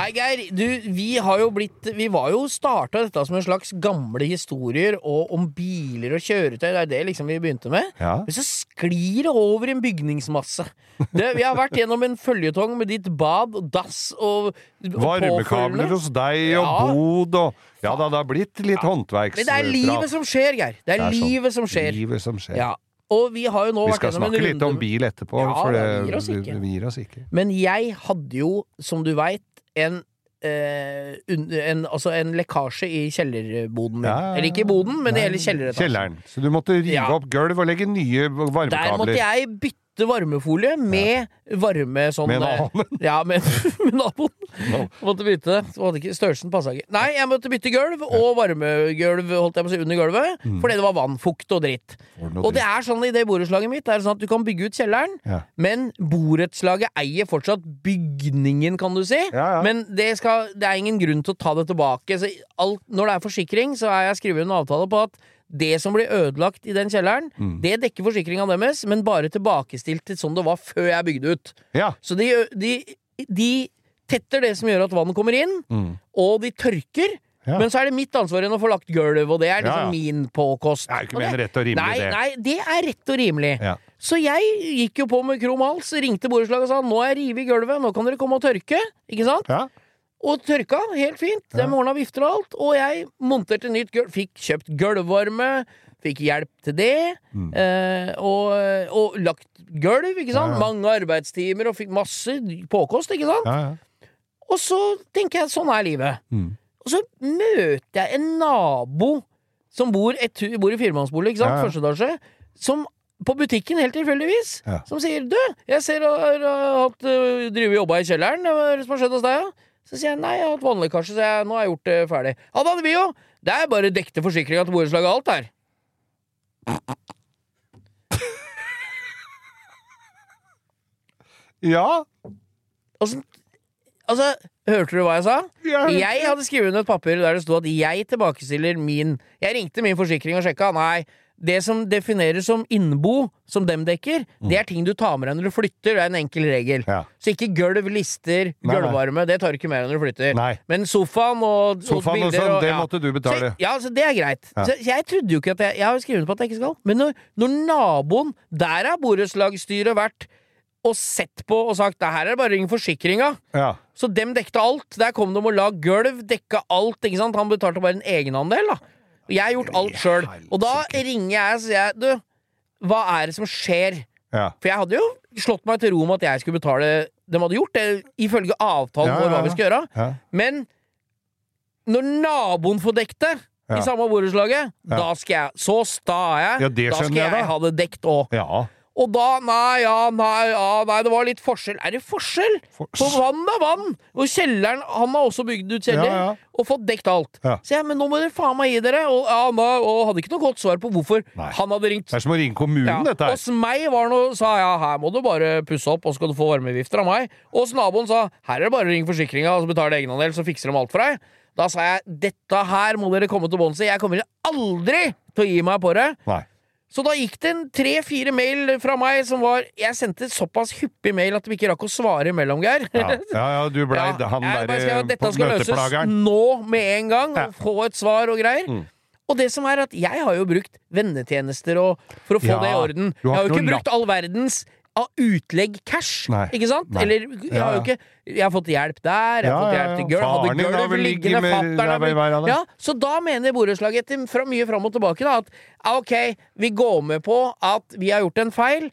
Speaker 4: Hei, Geir. Du, vi har jo blitt Vi var jo starta dette som en slags gamle historier og om biler og kjøretøy. Det er det liksom vi begynte med.
Speaker 3: Ja.
Speaker 4: Men så sklir det over i en bygningsmasse. Det, vi har vært gjennom en føljetong med ditt bad og dass og, og
Speaker 3: Varmekabler hos deg og
Speaker 4: Ja.
Speaker 3: bod og Ja da, det har blitt litt håndverks...
Speaker 4: Men det er livet som skjer, Geir. Det er,
Speaker 3: Det er sånn.
Speaker 4: livet som skjer.
Speaker 3: Livet som skjer.
Speaker 4: Ja. Og vi har jo nå
Speaker 3: Vi
Speaker 4: vært
Speaker 3: skal
Speaker 4: gjennom en
Speaker 3: snakke litt om bil etterpå,
Speaker 4: Ja,
Speaker 3: for det,
Speaker 4: det gir
Speaker 3: det gir oss ikke.
Speaker 4: Men jeg hadde jo, som du veit, en Uh, en, altså en lekkasje i kjellerboden min.
Speaker 3: Ja, ja, ja.
Speaker 4: Eller ikke i boden, men i hele kjelleretasjen.
Speaker 3: Kjelleren. Så du måtte rive opp gulv og legge nye varmekabler?
Speaker 4: Der måtte jeg bytte varmefolie med varme sånn
Speaker 3: Med
Speaker 4: eh,
Speaker 3: naboen.
Speaker 4: Ja, med, med naboen.
Speaker 3: No.
Speaker 4: Måtte bytte. Måtte ikke Størrelsen passa ikke. Nei, jeg måtte bytte gulv og varmegulv holdt jeg på å si, under gulvet. Fordi det var vann, fukt og dritt. Og det er sånn i det borettslaget mitt Det er sånn at du kan bygge ut kjelleren,
Speaker 3: Ja.
Speaker 4: men borettslaget eier fortsatt bygningen, kan du si.
Speaker 3: Ja, ja.
Speaker 4: Men det, skal, det er ingen grunn til å ta det tilbake. Så alt, når det er forsikring, så er jeg skrevet en avtale på at det som blir ødelagt i den kjelleren,
Speaker 3: Mm.
Speaker 4: det dekker forsikringa deres, men bare tilbakestilt til sånn det var før jeg bygde ut.
Speaker 3: Ja.
Speaker 4: Så de, de, de tetter det som gjør at vannet kommer inn,
Speaker 3: Mm.
Speaker 4: og de tørker.
Speaker 3: Ja.
Speaker 4: Men så er det mitt ansvar igjen å få lagt gulv, og det er liksom
Speaker 3: ja.
Speaker 4: min påkost.
Speaker 3: Det er ikke mer rett og rimelig,
Speaker 4: nei,
Speaker 3: det.
Speaker 4: Nei, det er rett og rimelig.
Speaker 3: Ja.
Speaker 4: Så jeg gikk jo på med krum hals, ringte borettslaget og sa nå er jeg revet gulvet, nå kan dere komme og tørke. Ikke sant? Og tørka helt fint. De
Speaker 3: Ja.
Speaker 4: ordna vifter og alt. Og jeg monterte nytt gulv. Fikk kjøpt gulvvarme. Fikk hjelp til det.
Speaker 3: Mm.
Speaker 4: Eh, og, og lagt gulv, ikke sant.
Speaker 3: Ja, ja.
Speaker 4: Mange arbeidstimer og fikk masse påkost, ikke sant.
Speaker 3: Ja, ja.
Speaker 4: Og så tenker jeg sånn er livet.
Speaker 3: Mm.
Speaker 4: Og så møter jeg en nabo som bor, et, bor i firemannsbolig, ikke sant, første etasje, som på butikken helt tilfeldigvis, som sier 'du, jeg ser du har uh, hatt uh, og jobba i kjelleren, hva er det som har skjedd hos deg'? Så sier jeg 'nei, jeg har hatt vanlig vannlekkasje, så jeg, nå har jeg gjort det ferdig'. Ja, det hadde vi jo! Det er bare dekte forsikringa til borettslaget og alt her.
Speaker 3: ja.
Speaker 4: Og altså, hørte du hva jeg sa? Jeg hadde skrevet under et papir der det sto at jeg tilbakestiller min Jeg ringte min forsikring og sjekka. Nei, det som defineres som innbo, som dem dekker, det er ting du tar med deg når du flytter. Det er en enkel regel.
Speaker 3: Ja.
Speaker 4: Så ikke gulv, lister,
Speaker 3: Nei, nei.
Speaker 4: gulvvarme. Det tar du ikke med deg når du flytter.
Speaker 3: Nei.
Speaker 4: Men sofaen og,
Speaker 3: Sofaen og
Speaker 4: bilder
Speaker 3: sånn, det
Speaker 4: ja.
Speaker 3: måtte du betale.
Speaker 4: Så, ja, så det er greit.
Speaker 3: Ja.
Speaker 4: Så jeg trodde jo ikke at jeg Jeg har jo skrevet på at jeg ikke skal. Men når, når naboen Der har borettslagsstyret vært og sett på og sagt det her er det bare ring forsikringa.
Speaker 3: Ja.
Speaker 4: Så dem dekte alt. Der kom de og la gulv, dekka alt. ikke sant? Han betalte bare en egenandel, da. Jeg har gjort alt sjøl. Og da ringer jeg og sier du, hva er det som skjer?
Speaker 3: Ja.
Speaker 4: For jeg hadde jo slått meg til ro med at jeg skulle betale De hadde gjort det ifølge avtalen
Speaker 3: Ja,
Speaker 4: vår
Speaker 3: ja,
Speaker 4: hva vi skulle gjøre.
Speaker 3: Ja.
Speaker 4: Men når naboen får dekket det,
Speaker 3: Ja.
Speaker 4: i samme borettslaget, da skal jeg Så sta er jeg.
Speaker 3: Ja,
Speaker 4: da skal
Speaker 3: jeg,
Speaker 4: jeg ha det dekt òg.
Speaker 3: Ja.
Speaker 4: Og da Nei, ja, nei, ja, nei, det var litt forskjell. Er det forskjell?
Speaker 3: For-
Speaker 4: På vann er vann! Og kjelleren Han har også bygd ut kjeller
Speaker 3: Ja, ja.
Speaker 4: og fått dekt alt.
Speaker 3: Ja.
Speaker 4: Så jeg, men nå må dere faen meg gi dere. Og, ja, nå, og hadde ikke noe godt svar på hvorfor
Speaker 3: Nei.
Speaker 4: han hadde ringt.
Speaker 3: Det er som å ringe kommunen,
Speaker 4: Ja.
Speaker 3: dette her.
Speaker 4: Hos meg var noe, sa jeg her må du bare pusse opp, og så skal du få varmevifter av meg. Og hos naboen sa her er det bare å ringe forsikringa og så betale egenandel, så fikser de alt for deg. Da sa jeg dette her må dere komme til bunns i. Jeg kommer aldri til å gi meg på det.
Speaker 3: Nei.
Speaker 4: Så da gikk det en tre-fire mail fra meg som var Jeg sendte såpass hyppig mail at de ikke rakk å svare imellom, Geir.
Speaker 3: Ja, ja, ja du blei
Speaker 4: Ja,
Speaker 3: han derre
Speaker 4: at dette skal løses nå med en gang,
Speaker 3: Ja.
Speaker 4: få et svar og greier.
Speaker 3: Mm.
Speaker 4: Og det som er at jeg har jo brukt vennetjenester og, for å få det i orden. Jeg
Speaker 3: har
Speaker 4: jo
Speaker 3: ikke
Speaker 4: brukt all verdens av utlegg cash,
Speaker 3: Nei.
Speaker 4: ikke sant?
Speaker 3: Nei.
Speaker 4: Eller jeg har jo ikke Jeg har fått hjelp der, jeg har
Speaker 3: Ja,
Speaker 4: fått hjelp til gulv, hadde gulv liggende, fatter'n. Ja, så da mener borettslaget etter fra, mye fram og tilbake da, at ok, vi går med på at vi har gjort en feil.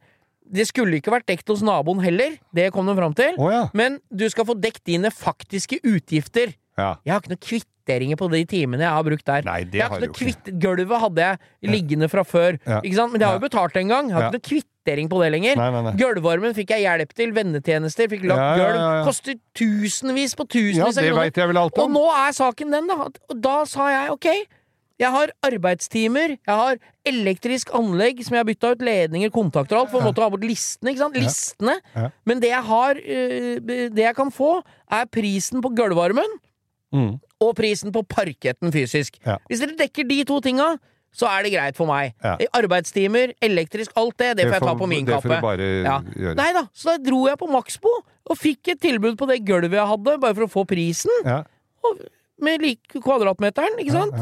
Speaker 4: Det skulle ikke vært dekt hos naboen heller, det kom de fram til.
Speaker 3: Oh, ja.
Speaker 4: Men du skal få dekt dine faktiske utgifter.
Speaker 3: Ja.
Speaker 4: Jeg har ikke noen kvitteringer på de timene jeg har brukt der.
Speaker 3: Nei, det
Speaker 4: jeg har
Speaker 3: har
Speaker 4: ikke noe kvitt... Gulvet hadde jeg liggende fra før,
Speaker 3: Ja.
Speaker 4: ikke sant? men det har jo betalt en gang. Jeg har ikke noe kvittering på det lenger.
Speaker 3: Nei, nei.
Speaker 4: Gulvvarmen fikk jeg hjelp til, vennetjenester, fikk lagt
Speaker 3: Ja,
Speaker 4: gulv. Koster tusenvis på
Speaker 3: ja,
Speaker 4: tusenvis
Speaker 3: det
Speaker 4: av kroner. Og nå er saken den, da. Og da sa jeg ok, jeg har arbeidstimer, jeg har elektrisk anlegg som jeg har bytta ut ledninger, kontakter og alt, for å måtte ha bort listene, ikke sant? Listene. Men det jeg har, eh, det jeg kan få, er prisen på gulvvarmen
Speaker 3: Mm.
Speaker 4: og prisen på parketten fysisk.
Speaker 3: Ja.
Speaker 4: Hvis dere dekker de to tinga, så er det greit for meg.
Speaker 3: Ja.
Speaker 4: Arbeidstimer, elektrisk, alt det, det får jeg ta på min
Speaker 3: det
Speaker 4: kappe.
Speaker 3: får du bare
Speaker 4: Ja.
Speaker 3: gjøre.
Speaker 4: Nei da, så da dro jeg på Maxbo og fikk et tilbud på det gulvet jeg hadde, bare for å få prisen.
Speaker 3: Ja.
Speaker 4: Og, med like kvadratmeteren, ikke sant?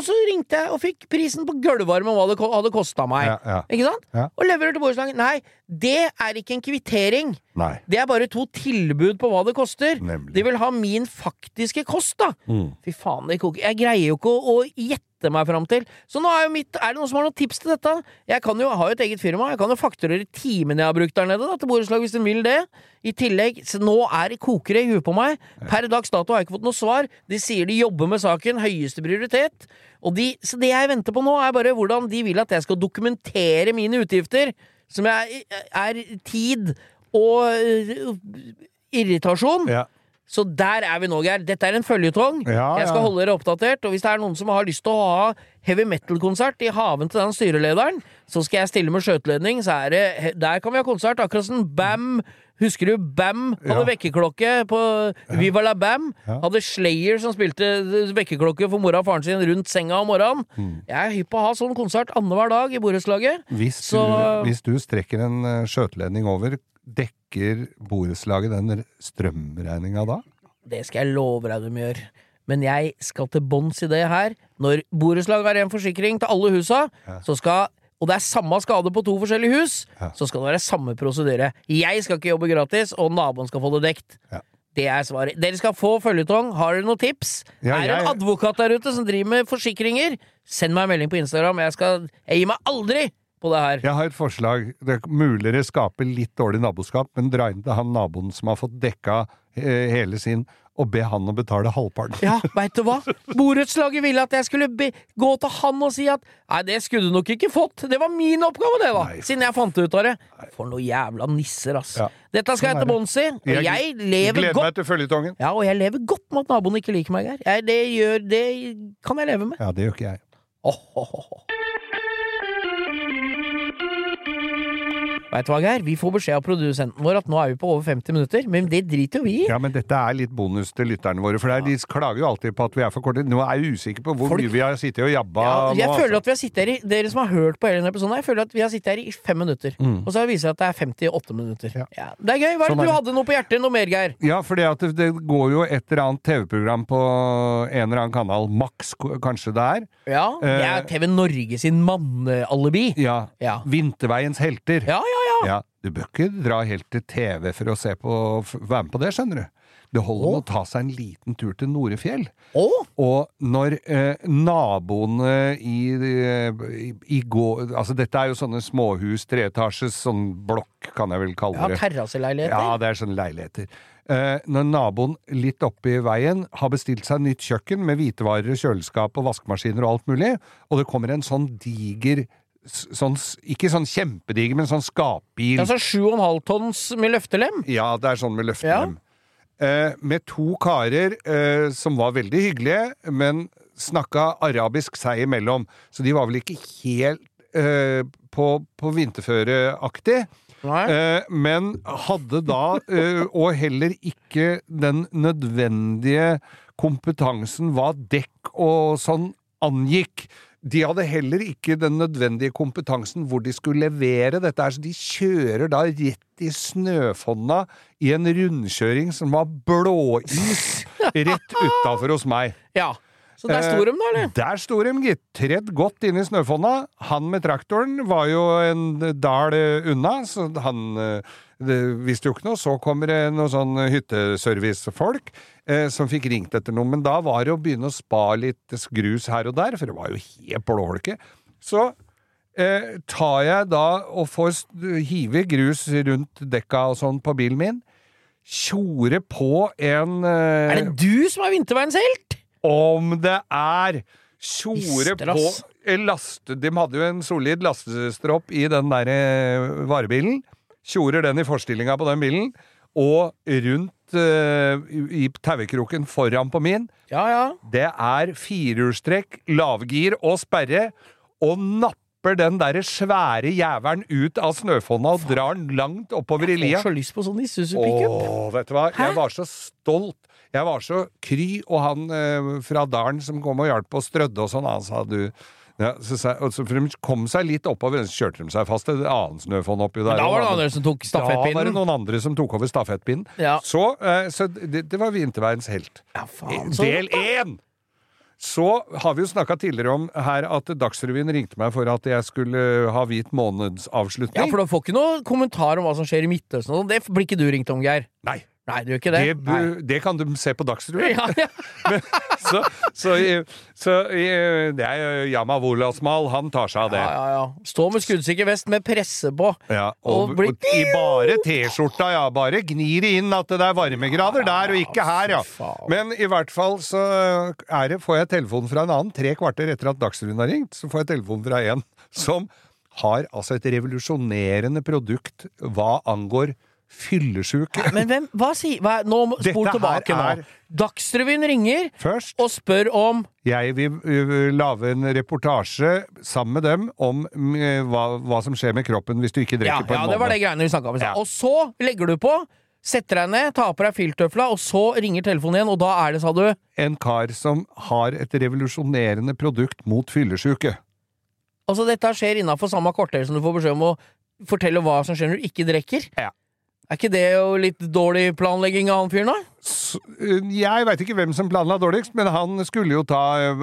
Speaker 4: Og så ringte jeg og fikk prisen på gulvvarme, hva det hadde kosta meg.
Speaker 3: ja, ja.
Speaker 4: Ikke sant?
Speaker 3: Ja.
Speaker 4: Og leverer til borettslaget. Nei, det er ikke en kvittering.
Speaker 3: Nei.
Speaker 4: Det er bare to tilbud på hva det koster.
Speaker 3: Nemlig.
Speaker 4: De vil ha min faktiske kost, da.
Speaker 3: Mm.
Speaker 4: Fy faen. Jeg greier jo ikke å, å gjette meg fram til. Så nå er jo mitt Er det noen som har noen tips til dette? Jeg kan jo, har jo et eget firma. Jeg kan jo fakturere timene jeg har brukt der nede, da, til borettslag, hvis de vil det. I tillegg, så nå er det kokere i huet på meg. Per dags dato har jeg ikke fått noe svar. De sier de jobber med saken, høyeste prioritet. Og de, så det jeg venter på nå, er bare hvordan de vil at jeg skal dokumentere mine utgifter. Som er, er tid og uh, irritasjon.
Speaker 3: Ja.
Speaker 4: Så der er vi nå, Geir. Dette er en føljetong.
Speaker 3: Ja,
Speaker 4: Jeg skal
Speaker 3: ja.
Speaker 4: holde dere oppdatert. Og hvis det er noen som har lyst til å ha heavy metal-konsert i haven til den styrelederen, så skal jeg stille med skjøteledning. Er Der kan vi ha konsert. Akkurat som Bam. Husker du Bam hadde
Speaker 3: Ja.
Speaker 4: vekkerklokke på Viva la Bam?
Speaker 3: Ja.
Speaker 4: Hadde Slayer som spilte vekkerklokke for mora og faren sin rundt senga om morgenen.
Speaker 3: Mm.
Speaker 4: Jeg er hypp på å ha sånn konsert annenhver dag i borettslaget.
Speaker 3: Hvis,
Speaker 4: Så-
Speaker 3: hvis du strekker en eh, skjøteledning over, dekker borettslaget den strømregninga da?
Speaker 4: Det skal jeg love deg de gjør. Men jeg skal til bunns i det her. Når borettslag har en forsikring til alle husa, så skal og det er samme skade på to forskjellige hus,
Speaker 3: Ja.
Speaker 4: så skal det være samme prosedyre. Jeg skal ikke jobbe gratis, og naboen skal få det dekt.
Speaker 3: Ja.
Speaker 4: Det er svaret. Dere skal få føljetong. Har dere noen tips?
Speaker 3: Ja,
Speaker 4: er det en advokat der ute som driver med forsikringer? Send meg en melding på Instagram. Jeg, skal, jeg gir meg aldri på det her.
Speaker 3: Jeg har et forslag. Det er mulig det skaper litt dårlig naboskap, men dra inn til han naboen som har fått dekka eh, hele sin, og be han å betale halvparten.
Speaker 4: Ja, veit du hva? Borettslaget ville at jeg skulle be gå til han og si at nei, det skulle du nok ikke fått. Det var min oppgave, det, da.
Speaker 3: Nei.
Speaker 4: Siden jeg fant det ut av det. For noen jævla nisser, ass.
Speaker 3: Ja.
Speaker 4: Dette skal jeg
Speaker 3: Sånn
Speaker 4: til bunns i. Og
Speaker 3: Jeg
Speaker 4: jeg lever
Speaker 3: Gleder
Speaker 4: godt
Speaker 3: meg til føljetongen.
Speaker 4: Ja, og jeg lever godt med at naboen ikke liker meg, Geir. Det Det kan jeg leve med.
Speaker 3: Ja, det gjør ikke jeg.
Speaker 4: Oh, oh, åh, Veit du hva, Geir? Vi får beskjed av produsenten vår at nå er vi på over 50 minutter, men det driter jo vi i.
Speaker 3: Ja, men dette er litt bonus til lytterne våre, for er, de klager jo alltid på at vi er for korte. Nå er jeg usikker på hvor
Speaker 4: Folk-
Speaker 3: mye vi har sittet og jabba
Speaker 4: Ja, jeg
Speaker 3: nå,
Speaker 4: føler
Speaker 3: altså.
Speaker 4: at vi har sittet her i Dere som har hørt på hele denne episoden, jeg føler at vi har sittet her i fem minutter. Og så viser det at det er 58 minutter.
Speaker 3: Ja.
Speaker 4: Ja. Det er gøy. Hva er
Speaker 3: Sånn
Speaker 4: det
Speaker 3: er
Speaker 4: du hadde noe på hjertet? Noe mer, Geir?
Speaker 3: Ja, for det, det går jo et eller annet TV-program på en eller annen kanal, Max kanskje det er.
Speaker 4: Ja, Det
Speaker 3: Eh,
Speaker 4: er TV Norge sin mannealibi.
Speaker 3: Ja.
Speaker 4: Ja.
Speaker 3: Vinterveiens helter.
Speaker 4: Ja, ja, ja.
Speaker 3: Du bør ikke dra helt til TV for å se på, være med på det, skjønner du. Det holder med å ta seg en liten tur til Norefjell.
Speaker 4: Å!
Speaker 3: Og når eh, naboene i, i, i går Altså, dette er jo sånne småhus, treetasjes, sånn blokk, kan jeg vel kalle det.
Speaker 4: Ja, terrasseleiligheter.
Speaker 3: Ja, det er sånne leiligheter. Eh, når naboen litt oppi veien har bestilt seg nytt kjøkken med hvitevarer, kjøleskap og vaskemaskiner og alt mulig, og det kommer en sånn diger Sånn, ikke sånn kjempediger, men sånn skapbil.
Speaker 4: Altså 7,5 tonns med løftelem.
Speaker 3: Ja, det er sånn med løftelem. Eh, med to karer eh, som var veldig hyggelige, men snakka arabisk seg imellom. Så de var vel ikke helt eh, på, på vinterføreaktig.
Speaker 4: Nei.
Speaker 3: Eh, men hadde da, eh, og heller ikke den nødvendige kompetansen hva dekk og sånn angikk. De hadde heller ikke den nødvendige kompetansen hvor de skulle levere dette her, så de kjører da rett i snøfonna i en rundkjøring som var blåis rett utafor hos meg.
Speaker 4: Ja. Så der sto de, da, eller?
Speaker 3: Eh, Der sto de, gitt. Tredd godt inn i snøfonna. Han med traktoren var jo en dal unna, så han eh, det visste jo ikke noe. Så kommer det noen sånn hytteservicefolk eh, som fikk ringt etter noe. Men da var det å begynne å spa litt grus her og der, for det var jo helt blåholke. Så eh, tar jeg da og får hive grus rundt dekka og sånn på bilen min. Tjore på en eh,
Speaker 4: Er det du som er vinterveiens helt?
Speaker 3: om det er Tjore på en laste... De hadde jo en solid lastestropp i den der eh, varebilen. Tjorer den i forstillinga på den bilen, og rundt uh, i tauekroken foran på min.
Speaker 4: Ja, ja.
Speaker 3: Det er firehjulstrekk, lavgir og sperre, og napper den derre svære jævelen ut av snøfonna og drar den langt oppover i lia.
Speaker 4: Jeg Får så lyst på sånn Isuzu-pickup.
Speaker 3: Åh, vet du hva? Jeg var så stolt. Jeg var så kry, og han uh, fra dalen som kom og hjalp og strødde og sånn, han sa du ja, så, så, for De kom seg litt oppover, så kjørte de seg fast et annet snøfonn oppi der.
Speaker 4: Men Da var det
Speaker 3: noen
Speaker 4: andre som tok stafettpinnen.
Speaker 3: Da var det noen andre som tok over stafettpinnen.
Speaker 4: Ja.
Speaker 3: Så, eh, så det, det var vinterveiens helt.
Speaker 4: Ja, faen,
Speaker 3: Del én! Så har vi jo snakka tidligere om her at Dagsrevyen ringte meg for at jeg skulle ha hvit månedsavslutning.
Speaker 4: Ja, for du får ikke noe kommentar om hva som skjer i Midtøsten sånn. Det blir ikke du ringt om, Geir.
Speaker 3: Nei,
Speaker 4: Nei, det gjør ikke det.
Speaker 3: det, det kan du se på Dagsrevyen.
Speaker 4: Ja, ja.
Speaker 3: så, så, så det er jo Yama Wolasmal, han tar seg av det.
Speaker 4: ja, ja, ja. Stå med skuddsikker vest med presse på.
Speaker 3: Ja,
Speaker 4: Og
Speaker 3: og,
Speaker 4: bli-
Speaker 3: og i bare T-skjorta, ja. Bare gnir det inn at det er varmegrader der, og ikke her, ja. Men i hvert fall så er det, får jeg telefon fra en annen, tre kvarter etter at Dagsrevyen har ringt, så får jeg telefon fra en som har altså et revolusjonerende produkt hva angår fyllesyke.
Speaker 4: Men hvem, hva sier hva, Nå må- spol tilbake nå. Dagsrevyen ringer
Speaker 3: Først
Speaker 4: og spør om
Speaker 3: Jeg vil uh, lage en reportasje sammen med dem om uh, hva, hva som skjer med kroppen hvis du ikke
Speaker 4: Ja,
Speaker 3: på en
Speaker 4: ja
Speaker 3: måned.
Speaker 4: det var det greiene vi snakka om.
Speaker 3: Ja.
Speaker 4: Og så legger du på, setter deg ned, tar på deg filttøfla, og så ringer telefonen igjen, og da er det, sa du
Speaker 3: En kar som har et revolusjonerende produkt mot fyllesyke.
Speaker 4: Altså, dette skjer innafor samme kvarter som du får beskjed om å fortelle hva som skjer når du ikke drikker.
Speaker 3: Ja.
Speaker 4: Er ikke det jo litt dårlig planlegging av han fyren, da?
Speaker 3: Jeg veit ikke hvem som planla dårligst, men han skulle jo ta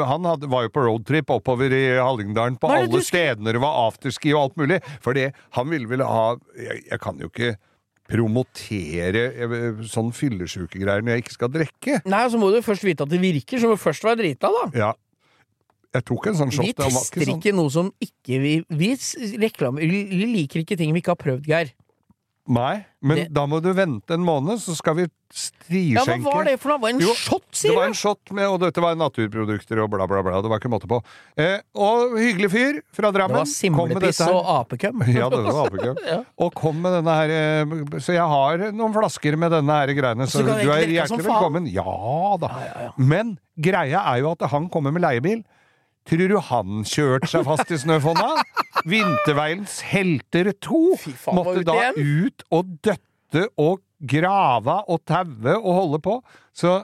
Speaker 3: Han hadde, var jo på roadtrip oppover i Hallingdalen på alle
Speaker 4: du
Speaker 3: stedene det var afterski og alt mulig. Fordi han ville vel ha Jeg, jeg kan jo ikke promotere uh, sånn fyllesykegreier når jeg ikke skal drikke.
Speaker 4: Nei, så må du først vite at det virker, så må du først være drita, da.
Speaker 3: Ja. Jeg tok en sånn shot.
Speaker 4: Vi tester ikke,
Speaker 3: sånn-
Speaker 4: ikke noe som ikke vi Vi reklamer Vi liker ikke ting vi ikke har prøvd, Geir.
Speaker 3: Nei, men
Speaker 4: Det-
Speaker 3: da må du vente en måned, så skal vi
Speaker 4: Ja, hva var det for noe? Det var en
Speaker 3: Jo,
Speaker 4: shot,
Speaker 3: Det var en shot med, og dette var naturprodukter og bla, bla, bla. Det var ikke måte på. Eh, og hyggelig fyr fra Drammen. Det var
Speaker 4: simlepiss og apekøm.
Speaker 3: Ja, det var apekøm.
Speaker 4: Ja.
Speaker 3: Og kom med denne her eh, Så jeg har noen flasker med denne her greiene, så
Speaker 4: Så du
Speaker 3: du er hjertelig velkommen. Ja da.
Speaker 4: Ja, ja, ja.
Speaker 3: Men greia er jo at han kommer med leiebil. Tror du han kjørte seg fast i snøfonna? Vinterveiens helter to
Speaker 4: faen,
Speaker 3: måtte da ut og døtte og grave og taue og holde på. Så,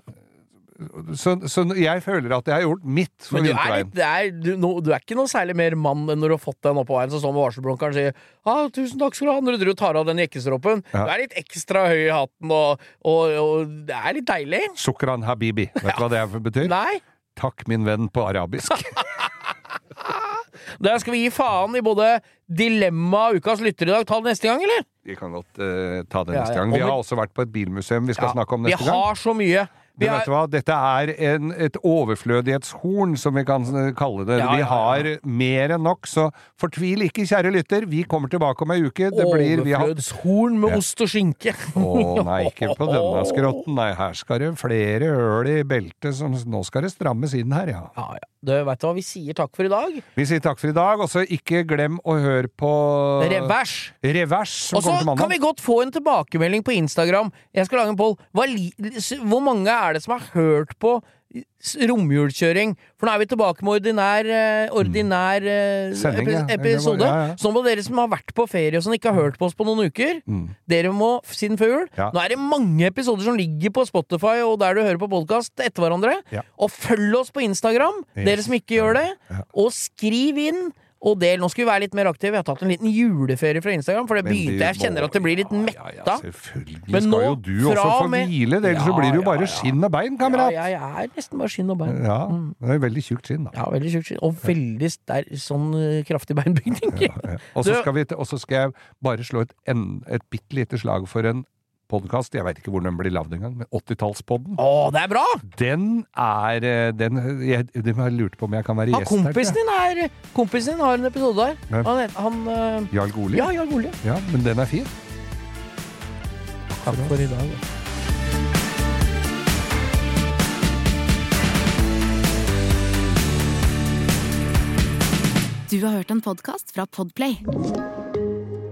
Speaker 3: så, så jeg føler at jeg har gjort mitt for
Speaker 4: du er,
Speaker 3: vinterveien.
Speaker 4: er, du, no, du er ikke noe særlig mer mann enn når du har fått den oppå veien så med varselblunkeren sier ah, 'tusen takk skal du ha' når du tar av den jekkestroppen.
Speaker 3: Ja.
Speaker 4: Du er litt ekstra høy i hatten, og, og, og det er litt deilig.
Speaker 3: Sukran habibi. Vet du hva det betyr?
Speaker 4: Nei,
Speaker 3: Takk, min venn, på arabisk.
Speaker 4: der skal vi gi faen i både dilemma og ukas lytter i dag. Ta det neste gang, eller?
Speaker 3: Vi kan godt uh, ta det neste
Speaker 4: ja.
Speaker 3: gang. Vi har også vært på et bilmuseum vi skal
Speaker 4: Ja,
Speaker 3: snakke om neste gang.
Speaker 4: Vi har så mye.
Speaker 3: Men vet du hva? Dette er en, et overflødighetshorn, som vi kan eh, kalle det.
Speaker 4: Ja, vi
Speaker 3: Vi
Speaker 4: ja.
Speaker 3: har mer enn nok, så fortvil ikke, kjære lytter. Vi kommer tilbake om ei uke. Det blir.
Speaker 4: Overflødshorn med
Speaker 3: Ja.
Speaker 4: ost og skinke.
Speaker 3: Å nei, ikke på denne skrotten. Nei, her skal det flere høl i beltet, som nå skal det strammes inn her, ja.
Speaker 4: Ja, ja. Du veit hva, vi sier takk for i dag.
Speaker 3: Vi sier takk for i dag, og så ikke glem å høre på
Speaker 4: Revers.
Speaker 3: Revers,
Speaker 4: Og så kan vi godt få en tilbakemelding på Instagram. Jeg skal lage en poll. Hvor mange er det som har hørt på romjulkjøring? For nå er vi tilbake med ordinær, eh, ordinær eh,
Speaker 3: Sending, ja.
Speaker 4: epi- episode.
Speaker 3: Ja, ja.
Speaker 4: Så må dere som har vært på ferie og sånn, ikke har hørt på oss på noen uker,
Speaker 3: Mm.
Speaker 4: dere må siden før jul. Nå er det mange episoder som ligger på Spotify og der du hører på podkast etter hverandre. Og følg oss på Instagram, dere som ikke gjør det. Og skriv inn. Og del, Nå skal vi være litt mer aktive. Jeg har tatt en liten juleferie fra Instagram, for det begynte Jeg kjenner at det blir litt
Speaker 3: Ja,
Speaker 4: metta.
Speaker 3: Ja, ja, selvfølgelig
Speaker 4: Men
Speaker 3: skal jo du også få
Speaker 4: med-
Speaker 3: hvile, ellers så blir det jo bare
Speaker 4: ja.
Speaker 3: skinn og bein, kamerat.
Speaker 4: Ja, jeg er nesten bare skinn og bein.
Speaker 3: Ja, det er veldig tjukt skinn, da.
Speaker 4: Ja, veldig tjukt skinn. Og veldig sterk, sånn eh, kraftig beinbygning.
Speaker 3: Ja, ja. Og så skal, skal jeg bare slå et, en, et bitte lite slag for en podkast. Jeg veit ikke hvor den blir lagd engang, men 80-tallspodden.
Speaker 4: Å, det er bra!
Speaker 3: Den er eh, den, jeg, den har lurt på om jeg kan være gjest her.
Speaker 4: kompisen din er Kompisen din har en episode der. Han, het- han eh,
Speaker 3: Jarl Goli?
Speaker 4: Ja, Jarl Goli.
Speaker 3: Ja, men den er fin.
Speaker 4: Takk for i dag.
Speaker 2: Du har hørt en podkast fra Podplay.